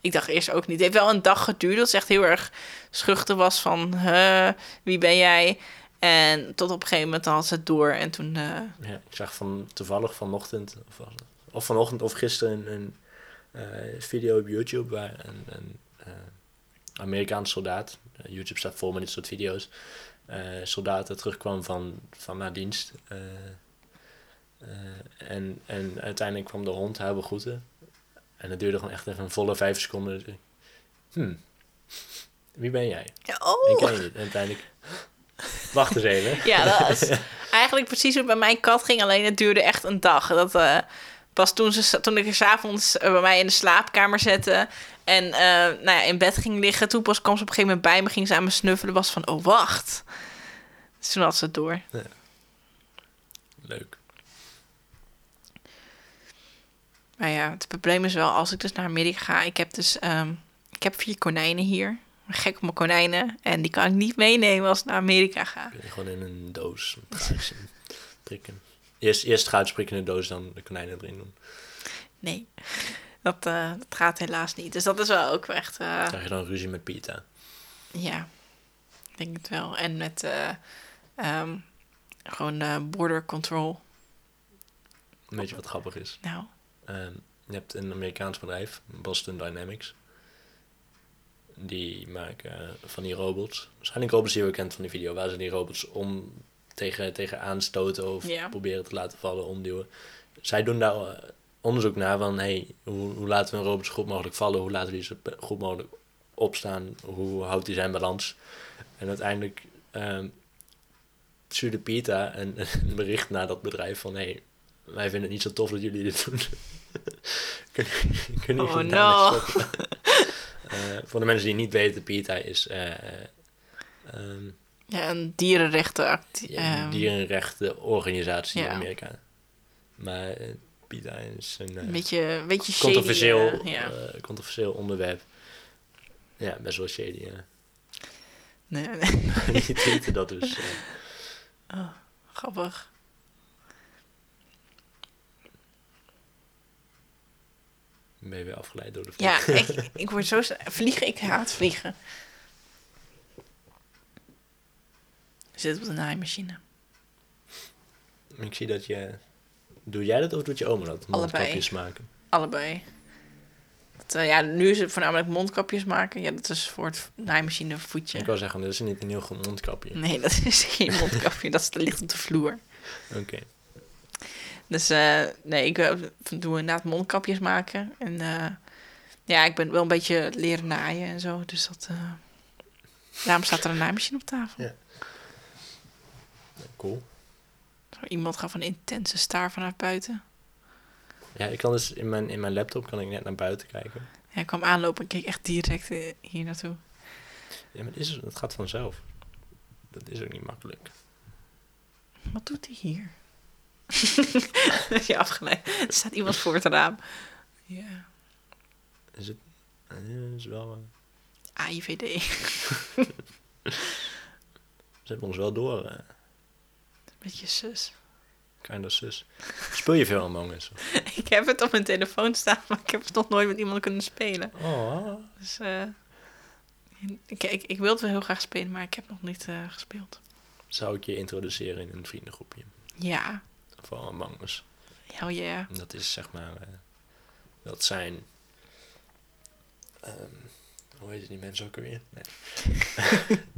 Ik dacht eerst ook niet. Het heeft wel een dag geduurd dat ze echt heel erg schuchter was van... Huh, wie ben jij? En tot op een gegeven moment had ze het door. En toen... eh, Ja, ik zag van, toevallig vanochtend, of, of vanochtend of gisteren, een, een eh, video op YouTube waar een, een eh, Amerikaanse soldaat, YouTube staat vol met dit soort video's, soldaten terugkwam van, van naar dienst. eh, eh, en, en uiteindelijk kwam de hond haar begroeten. En het duurde gewoon echt even een volle vijf seconden. Dus hmm, wie ben jij? ja, Ik oh! ken je niet. En uiteindelijk, wacht eens even. Ja, dat is eigenlijk precies hoe het bij mijn kat ging. Alleen het duurde echt een dag. Dat eh, pas toen, ze, toen ik er s'avonds eh, bij mij in de slaapkamer zette... en eh, nou ja, in bed ging liggen... toen pas kwam ze op een gegeven moment bij me... ging ze aan me snuffelen. was van, oh, wacht. Dus toen had ze het door. Leuk. Maar ja, het probleem is wel, als ik dus naar Amerika ga... ik heb dus ehm, ik heb vier konijnen hier. Gek op mijn konijnen. En die kan ik niet meenemen als ik naar Amerika ga. Gewoon in een doos prikken. Eerst, eerst goud prikken in de doos, dan de konijnen erin doen. Nee, dat, eh, dat gaat helaas niet. Dus dat is wel ook echt... eh, Krijg je dan ruzie met Pita. Ja, ik denk het wel. En met eh, ehm, gewoon border control. Weet je wat grappig is? Nou, Ehm, je hebt een Amerikaans bedrijf, Boston Dynamics. Die maken van die robots. Waarschijnlijk robots die je kent van die video. Waar ze die robots om tegen, tegen aanstoten of proberen te laten vallen, omduwen. Zij doen daar eh, onderzoek naar van... Hey, hoe, hoe laten we een robot zo goed mogelijk vallen? Hoe laten we die zo goed mogelijk opstaan? Hoe houdt hij zijn balans? En uiteindelijk ehm stuurde Pita een, een bericht naar dat bedrijf van... Hey, wij vinden het niet zo tof dat jullie dit doen. kunnen kunnen Oh, no. Eh, voor de mensen die niet weten, PETA is ehm, ja, een dierenrechten actie. ja, een dierenrechtenorganisatie in ja. Amerika. Maar PETA is een eh, een beetje, een beetje shady. controversieel, eh, ja. controversieel onderwerp. Ja, best wel shady. Ja. Nee, nee. niet weten dat dus. eh, Grappig. ben je weer afgeleid door de Ja, vlieg. ik, ik word zo... Vliegen, ik haat vliegen. Zitten op de naaimachine. Ik zie dat je... Doe jij dat of doet je oma dat? Allebei. Mondkapjes maken. Allebei. Dat, eh, ja, nu is het voornamelijk mondkapjes maken. Ja, dat is voor het naaimachine voetje. Ik wou zeggen, dat is niet een heel goed mondkapje. Nee, dat is geen mondkapje. dat ligt op de vloer. Oké. Dus eh, nee, ik eh, doe inderdaad mondkapjes maken. En ja, ik ben wel een beetje leren naaien en zo. Dus dat... daarom staat er een naaimachine op tafel. Ja. Cool. Iemand gaf een intense staar vanuit buiten. Ja, ik kan dus in mijn, in mijn laptop kan ik net naar buiten kijken. Hij kwam aanlopen en keek echt direct eh, hier naartoe. Ja, maar het, is, het gaat vanzelf. Dat is ook niet makkelijk. Wat doet hij hier? ja, afgeleid. Er staat iemand voor het raam. Ja. Is het... eh, is wel... eh, AIVD. ze hebben ons wel door. Beetje sus. kind of zus. Speel je veel Among Us? Ik heb het op mijn telefoon staan, maar ik heb het nog nooit met iemand kunnen spelen. Oh, Dus eh, ik, ik, ik wil het wel heel graag spelen, maar ik heb nog niet eh, gespeeld. zou ik je introduceren in een vriendengroepje? Ja, van Among Us. Hell yeah. Dat is zeg maar, eh, dat zijn, ehm, hoe heet het die mensen ook alweer? Nee.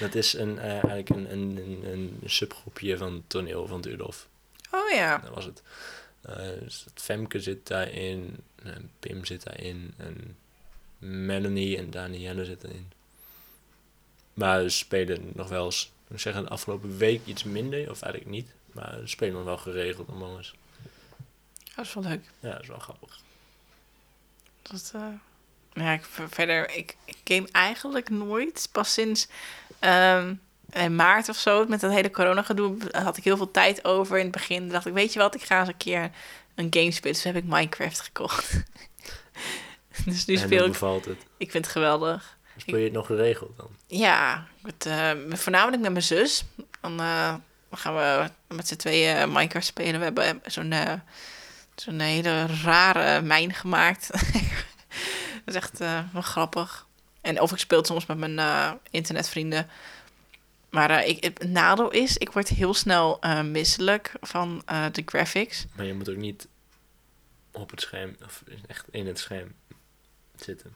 dat is een, eh, eigenlijk een, een, een, een subgroepje van toneel van Dudolf. Oh ja. Dat was het. Eh, dus het Femke zit daarin, en Pim zit daarin, en Melanie en Danielle zitten in. Maar ze spelen nog wel eens, ik zeg de afgelopen week iets minder, of eigenlijk niet. Maar ze spelen nog wel geregeld Us. Dat is wel leuk. Ja, dat is wel grappig. Dat, eh, ja, ik, ver- verder, ik, ik game eigenlijk nooit. Pas sinds ehm, in maart of zo, met dat hele corona gedoe, had ik heel veel tijd over. In het begin dacht ik, weet je wat, ik ga eens een keer een game spelen. Dus heb ik Minecraft gekocht. dus nu en speel ik, bevalt het? ik vind het geweldig. Speel je het nog geregeld dan? Ja, met, eh, voornamelijk met mijn zus. Dan, eh, dan gaan we met z'n tweeën Minecraft spelen. We hebben zo'n eh, zo'n hele rare mijn gemaakt. dat is echt eh, wel grappig. En of ik speel het soms met mijn eh, internetvrienden. Maar eh, ik, het nadeel is, ik word heel snel misselijk van de graphics. Maar je moet ook niet op het scherm, of echt in het scherm zitten.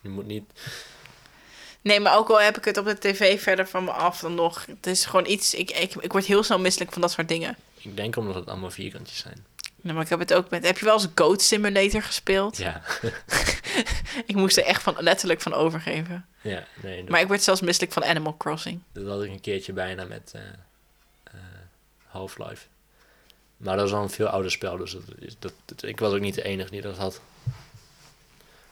Je moet niet, Nee, maar ook al heb ik het op de tv verder van me af dan nog. Het is gewoon iets, ik, ik, ik word heel snel misselijk van dat soort dingen. ik denk omdat het allemaal vierkantjes zijn. Nee, maar ik heb het ook met. Heb je wel eens Goat Simulator gespeeld? Ja, Ik moest er echt van letterlijk van overgeven. ja nee, dat, Maar ik word zelfs misselijk van Animal Crossing. dat had ik een keertje bijna met eh, eh, Half-Life. Maar dat was al een veel ouder spel, dus dat, dat, dat- ik was ook niet de enige die dat had.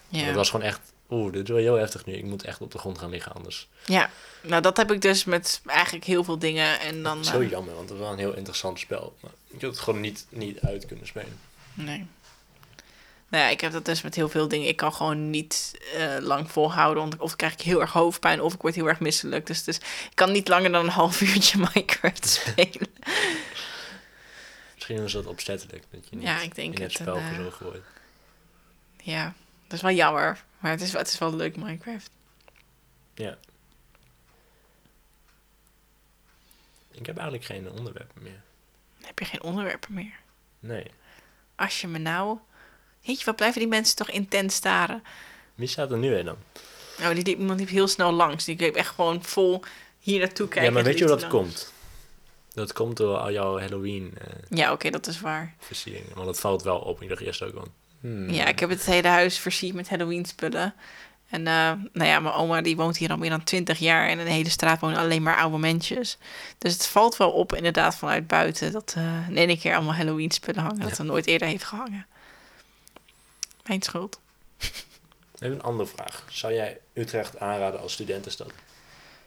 Ja. Het was gewoon echt, oeh, dit is wel heel heftig nu. Ik moet echt op de grond gaan liggen anders. ja, nou dat heb ik dus met eigenlijk heel veel dingen. En dan. Zo eh, jammer, want het was wel een heel interessant spel. Maar ik had het gewoon niet, niet uit kunnen spelen. nee. Nou ja, ik heb dat dus met heel veel dingen. Ik kan gewoon niet eh, lang volhouden. Want of krijg ik heel erg hoofdpijn of ik word heel erg misselijk. Dus, dus ik kan niet langer dan een half uurtje Minecraft spelen. Misschien was dat opzettelijk, dat je niet Ja, ik denk in het het, spel gezogen wordt. Ja, dat is wel jammer. Maar het is, het is wel leuk, Minecraft. Ja. Ik heb eigenlijk geen onderwerpen meer. Dan heb je geen onderwerpen meer. Nee. Als je me nou... Weet je, wat blijven die mensen toch intens staren? Wie staat er nu in dan? Nou, die liep, iemand liep heel snel langs. Die bleef echt gewoon vol hier naartoe kijken. ja, maar weet je hoe dat langs. komt? Dat komt door al jouw Halloween eh Ja, oké, dat is waar. versieringen. Want dat valt wel op. Ik dacht eerst ook al. Hmm. Ja, ik heb het hele huis versierd met Halloween spullen. En eh, nou ja, mijn oma die woont hier al meer dan 20 jaar. En in de hele straat wonen alleen maar oude mensjes. Dus het valt wel op inderdaad vanuit buiten. Dat eh in één keer allemaal Halloween spullen hangen. Dat er nooit eerder heeft gehangen. Mijn schuld. Even een andere vraag. Zou jij Utrecht aanraden als studentenstad?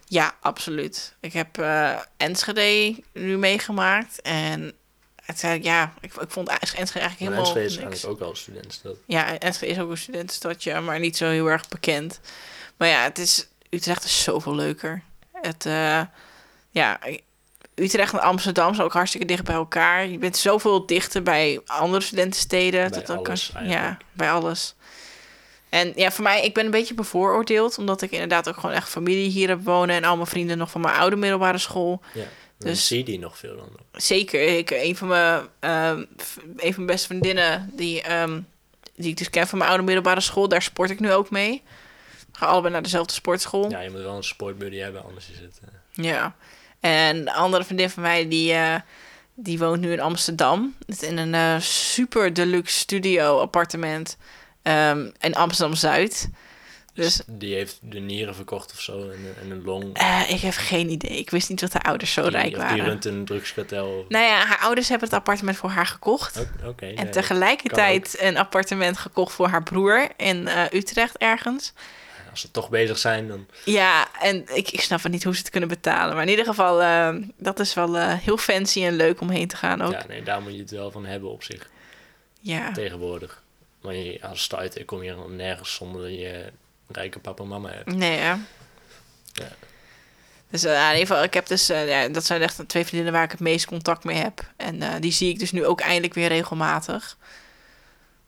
Ja, absoluut. Ik heb eh Enschede nu meegemaakt. En het, zei ja, ik, ik vond Enschede eigenlijk helemaal Enschede is niks. eigenlijk ook al studentenstad. Ja, Enschede is ook een studentenstadje, maar niet zo heel erg bekend. Maar ja, het is, Utrecht is zoveel leuker. Het, eh, ja, Utrecht en Amsterdam zijn ook hartstikke dicht bij elkaar. Je bent zoveel dichter bij andere studentensteden. Bij dat alles kan, ja, bij alles. En ja, voor mij, ik ben een beetje bevooroordeeld, omdat ik inderdaad ook gewoon echt familie hier heb wonen en al mijn vrienden nog van mijn oude middelbare school. Ja. Dan Dus- zie je die nog veel dan. Zeker. Ik, een, van mijn, ehm, een van mijn beste vriendinnen, die, ehm, die ik dus ken van mijn oude middelbare school, daar sport ik nu ook mee. We gaan allebei naar dezelfde sportschool. Ja, je moet wel een sportbuddy hebben, anders is het... eh, Ja. En een andere vriendin van mij, die, eh, die woont nu in Amsterdam. Het In een eh, super deluxe studio appartement ehm, in Amsterdam-Zuid. Dus Die heeft de nieren verkocht of zo en, en een long. eh, ik heb geen idee. Ik wist niet dat haar ouders zo die, rijk of Die waren. runt een drugskartel. Nou ja, haar ouders hebben het appartement voor haar gekocht. Oké, oké, En tegelijkertijd een appartement gekocht voor haar broer in eh, Utrecht ergens. Als ze toch bezig zijn, dan... Ja, en ik, ik snap het niet hoe ze het kunnen betalen. Maar in ieder geval, eh, dat is wel heel fancy en leuk om heen te gaan ook. Ja, nee, daar moet je het wel van hebben op zich. Ja, Tegenwoordig. Je, als starter kom je nergens zonder dat je rijke papa en mama hebt. nee hè. Ja. Dus eh, in ieder geval, ik heb dus, eh, ja, dat zijn echt de twee vriendinnen waar ik het meest contact mee heb. En eh, die zie ik dus nu ook eindelijk weer regelmatig.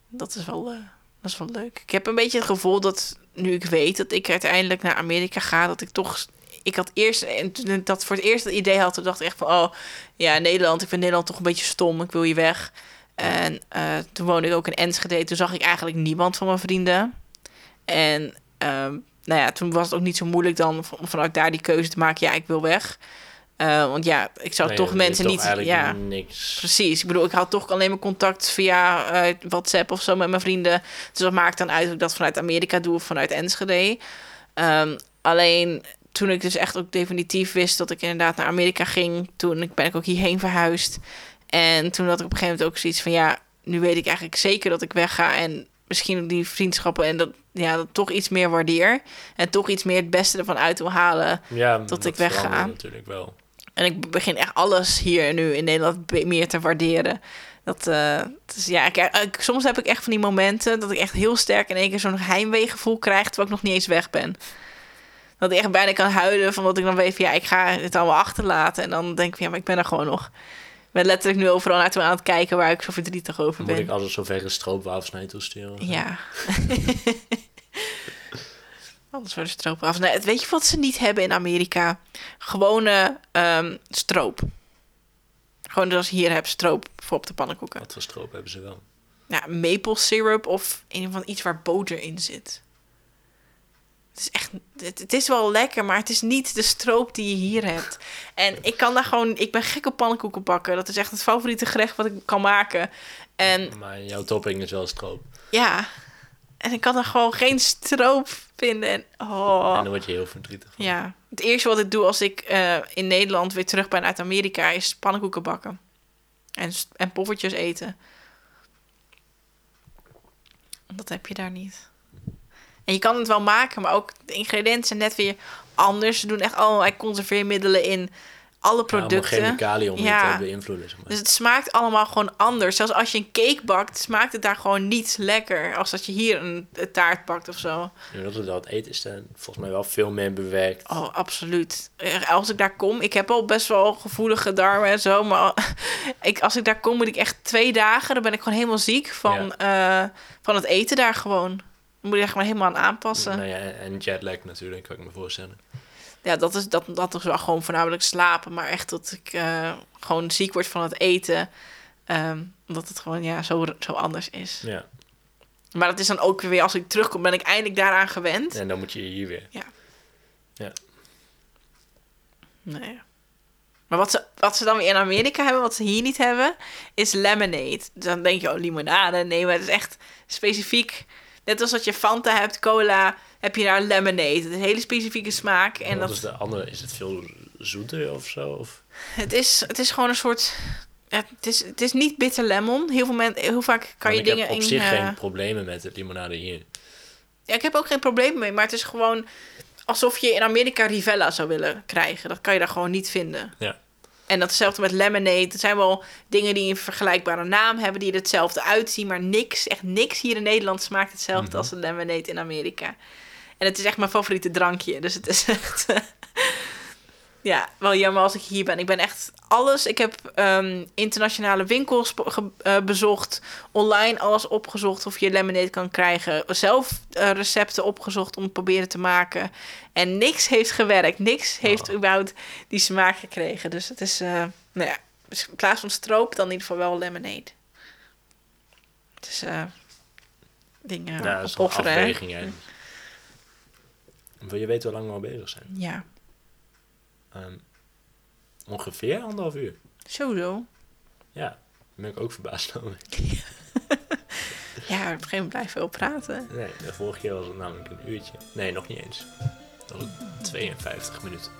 Dat is wel, dat is wel leuk. Ik heb een beetje het gevoel dat nu ik weet dat ik uiteindelijk naar Amerika ga, dat ik toch ik had eerst, en toen ik dat voor het eerst het idee had, toen dacht ik echt van, oh ja, Nederland, ik vind Nederland toch een beetje stom, ik wil hier weg. En toen woonde ik ook in Enschede, toen zag ik eigenlijk niemand van mijn vrienden. En ehm, nou ja, toen was het ook niet zo moeilijk dan om vanuit daar die keuze te maken, ja, ik wil weg. Eh, want ja, ik zou Nee, toch mensen toch niet, ja, niks. Precies. Ik bedoel, ik had toch alleen maar contact via eh, WhatsApp of zo met mijn vrienden. Dus dat maakt dan uit of ik dat vanuit Amerika doe of vanuit Enschede. Ehm, alleen toen ik dus echt ook definitief wist dat ik inderdaad naar Amerika ging, toen ben ik ook hierheen verhuisd. En toen had ik op een gegeven moment ook zoiets van ja, nu weet ik eigenlijk zeker dat ik wegga en misschien die vriendschappen en dat ja, dat toch iets meer waardeer en toch iets meer het beste ervan uit wil halen. Ja, Tot dat ik wegga. natuurlijk wel. En ik begin echt alles hier nu in Nederland meer te waarderen. Dat, eh, ja, ik, ik- soms heb ik echt van die momenten dat ik echt heel sterk in één keer zo'n heimweegevoel krijg terwijl ik nog niet eens weg ben. Dat ik echt bijna kan huilen van dat ik dan weet van ja, ik ga het allemaal achterlaten. En dan denk ik van ja, maar ik ben er gewoon nog. Ben letterlijk nu overal naartoe aan het kijken waar ik zo verdrietig over Moet ben. ik altijd zover een stroopwafels toe sturen? Ja. Alles voor de stroop af. Nee, weet je wat ze niet hebben in Amerika? Gewone ehm, stroop. Gewoon zoals je hier hebt, stroop voor op de pannenkoeken. Wat voor stroop hebben ze wel? Ja, maple syrup of een van iets waar boter in zit. Het is echt, het, het is wel lekker, maar het is niet de stroop die je hier hebt. En ik kan daar gewoon, ik ben gek op pannenkoeken bakken. Dat is echt het favoriete gerecht wat ik kan maken. En Maar jouw topping is wel stroop. ja, en ik kan daar gewoon geen stroop vinden. En, oh. En dan word je heel verdrietig van. Ja, het eerste wat ik doe als ik eh, in Nederland weer terug ben uit Amerika is pannenkoeken bakken. En, en poffertjes eten. Dat heb je daar niet. En je kan het wel maken, maar ook de ingrediënten zijn net weer anders. Ze doen echt allerlei conserveermiddelen in alle Ja, producten. chemicaliën om Ja. te beïnvloeden. Zeg maar. Dus het smaakt allemaal gewoon anders. Zelfs als je een cake bakt, smaakt het daar gewoon niet lekker. Als dat je hier een, een taart bakt of zo. Nu dat het dat eten is dan volgens mij wel veel meer bewerkt. Oh, absoluut. Eh, Als ik daar kom, ik heb al best wel gevoelige darmen en zo, maar ik, als ik daar kom, moet ik echt twee dagen, dan ben ik gewoon helemaal ziek van, eh, van het eten daar gewoon. Moet je echt maar helemaal aan aanpassen. Nou ja, en jetlag natuurlijk, kan ik me voorstellen. Ja, dat is, dat, dat is wel gewoon voornamelijk slapen, maar echt dat ik eh, gewoon ziek word van het eten. ehm, omdat het gewoon ja, zo, zo anders is. Ja. Maar dat is dan ook weer, als ik terugkom, ben ik eindelijk daaraan gewend. En dan moet je hier weer. Nee. Maar wat ze, wat ze dan weer in Amerika hebben, wat ze hier niet hebben, is lemonade. Dan denk je, oh, limonade. Nee, maar het is echt specifiek. Net als dat je Fanta hebt, cola, heb je daar lemonade. Het is een hele specifieke smaak. En dat, is de andere? Is het veel zoeter of zo? Of? het, is, het is gewoon een soort... Het is, het is niet bitter lemon. Heel, veel mensen, heel vaak kan je ik dingen heb op in... zich eh, geen problemen met de limonade hier. Ja, ik heb ook geen probleem mee, maar het is gewoon alsof je in Amerika Rivella zou willen krijgen. Dat kan je daar gewoon niet vinden. Ja. En datzelfde met lemonade. Er zijn wel dingen die een vergelijkbare naam hebben, die er hetzelfde uitzien, maar niks, echt niks hier in Nederland smaakt hetzelfde Mhm. als de lemonade in Amerika. En het is echt mijn favoriete drankje, dus het is echt. Ja, wel jammer als ik hier ben. Ik ben echt alles. Ik heb ehm, internationale winkels eh, bezocht, online alles opgezocht of je lemonade kan krijgen. Zelf eh, recepten opgezocht om het proberen te maken. En niks heeft gewerkt. Niks heeft Oh. überhaupt die smaak gekregen. Dus het is, eh, nou ja, dus in plaats van stroop dan in ieder geval wel lemonade. Het is dingen ja, dat is een opofferen. Wil je weten hoe lang we al bezig zijn? Ja, Ehm, ongeveer anderhalf uur. sowieso. Ja, daar ben ik ook verbaasd over. Ja, op een gegeven moment blijven we wel praten. Nee, de vorige keer was het namelijk een uurtje. Nee, nog niet eens. Dat was 52 minuten.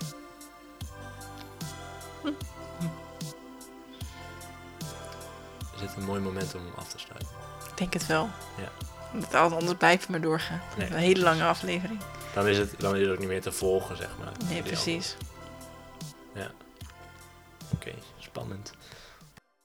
Is dit een mooi moment om hem af te sluiten? Ik denk het wel. Ja. Want Anders blijven we maar doorgaan. Nee. Een hele lange aflevering. Dan is, het, dan is het ook niet meer te volgen, zeg maar. Nee, precies. andere. Oké, spannend.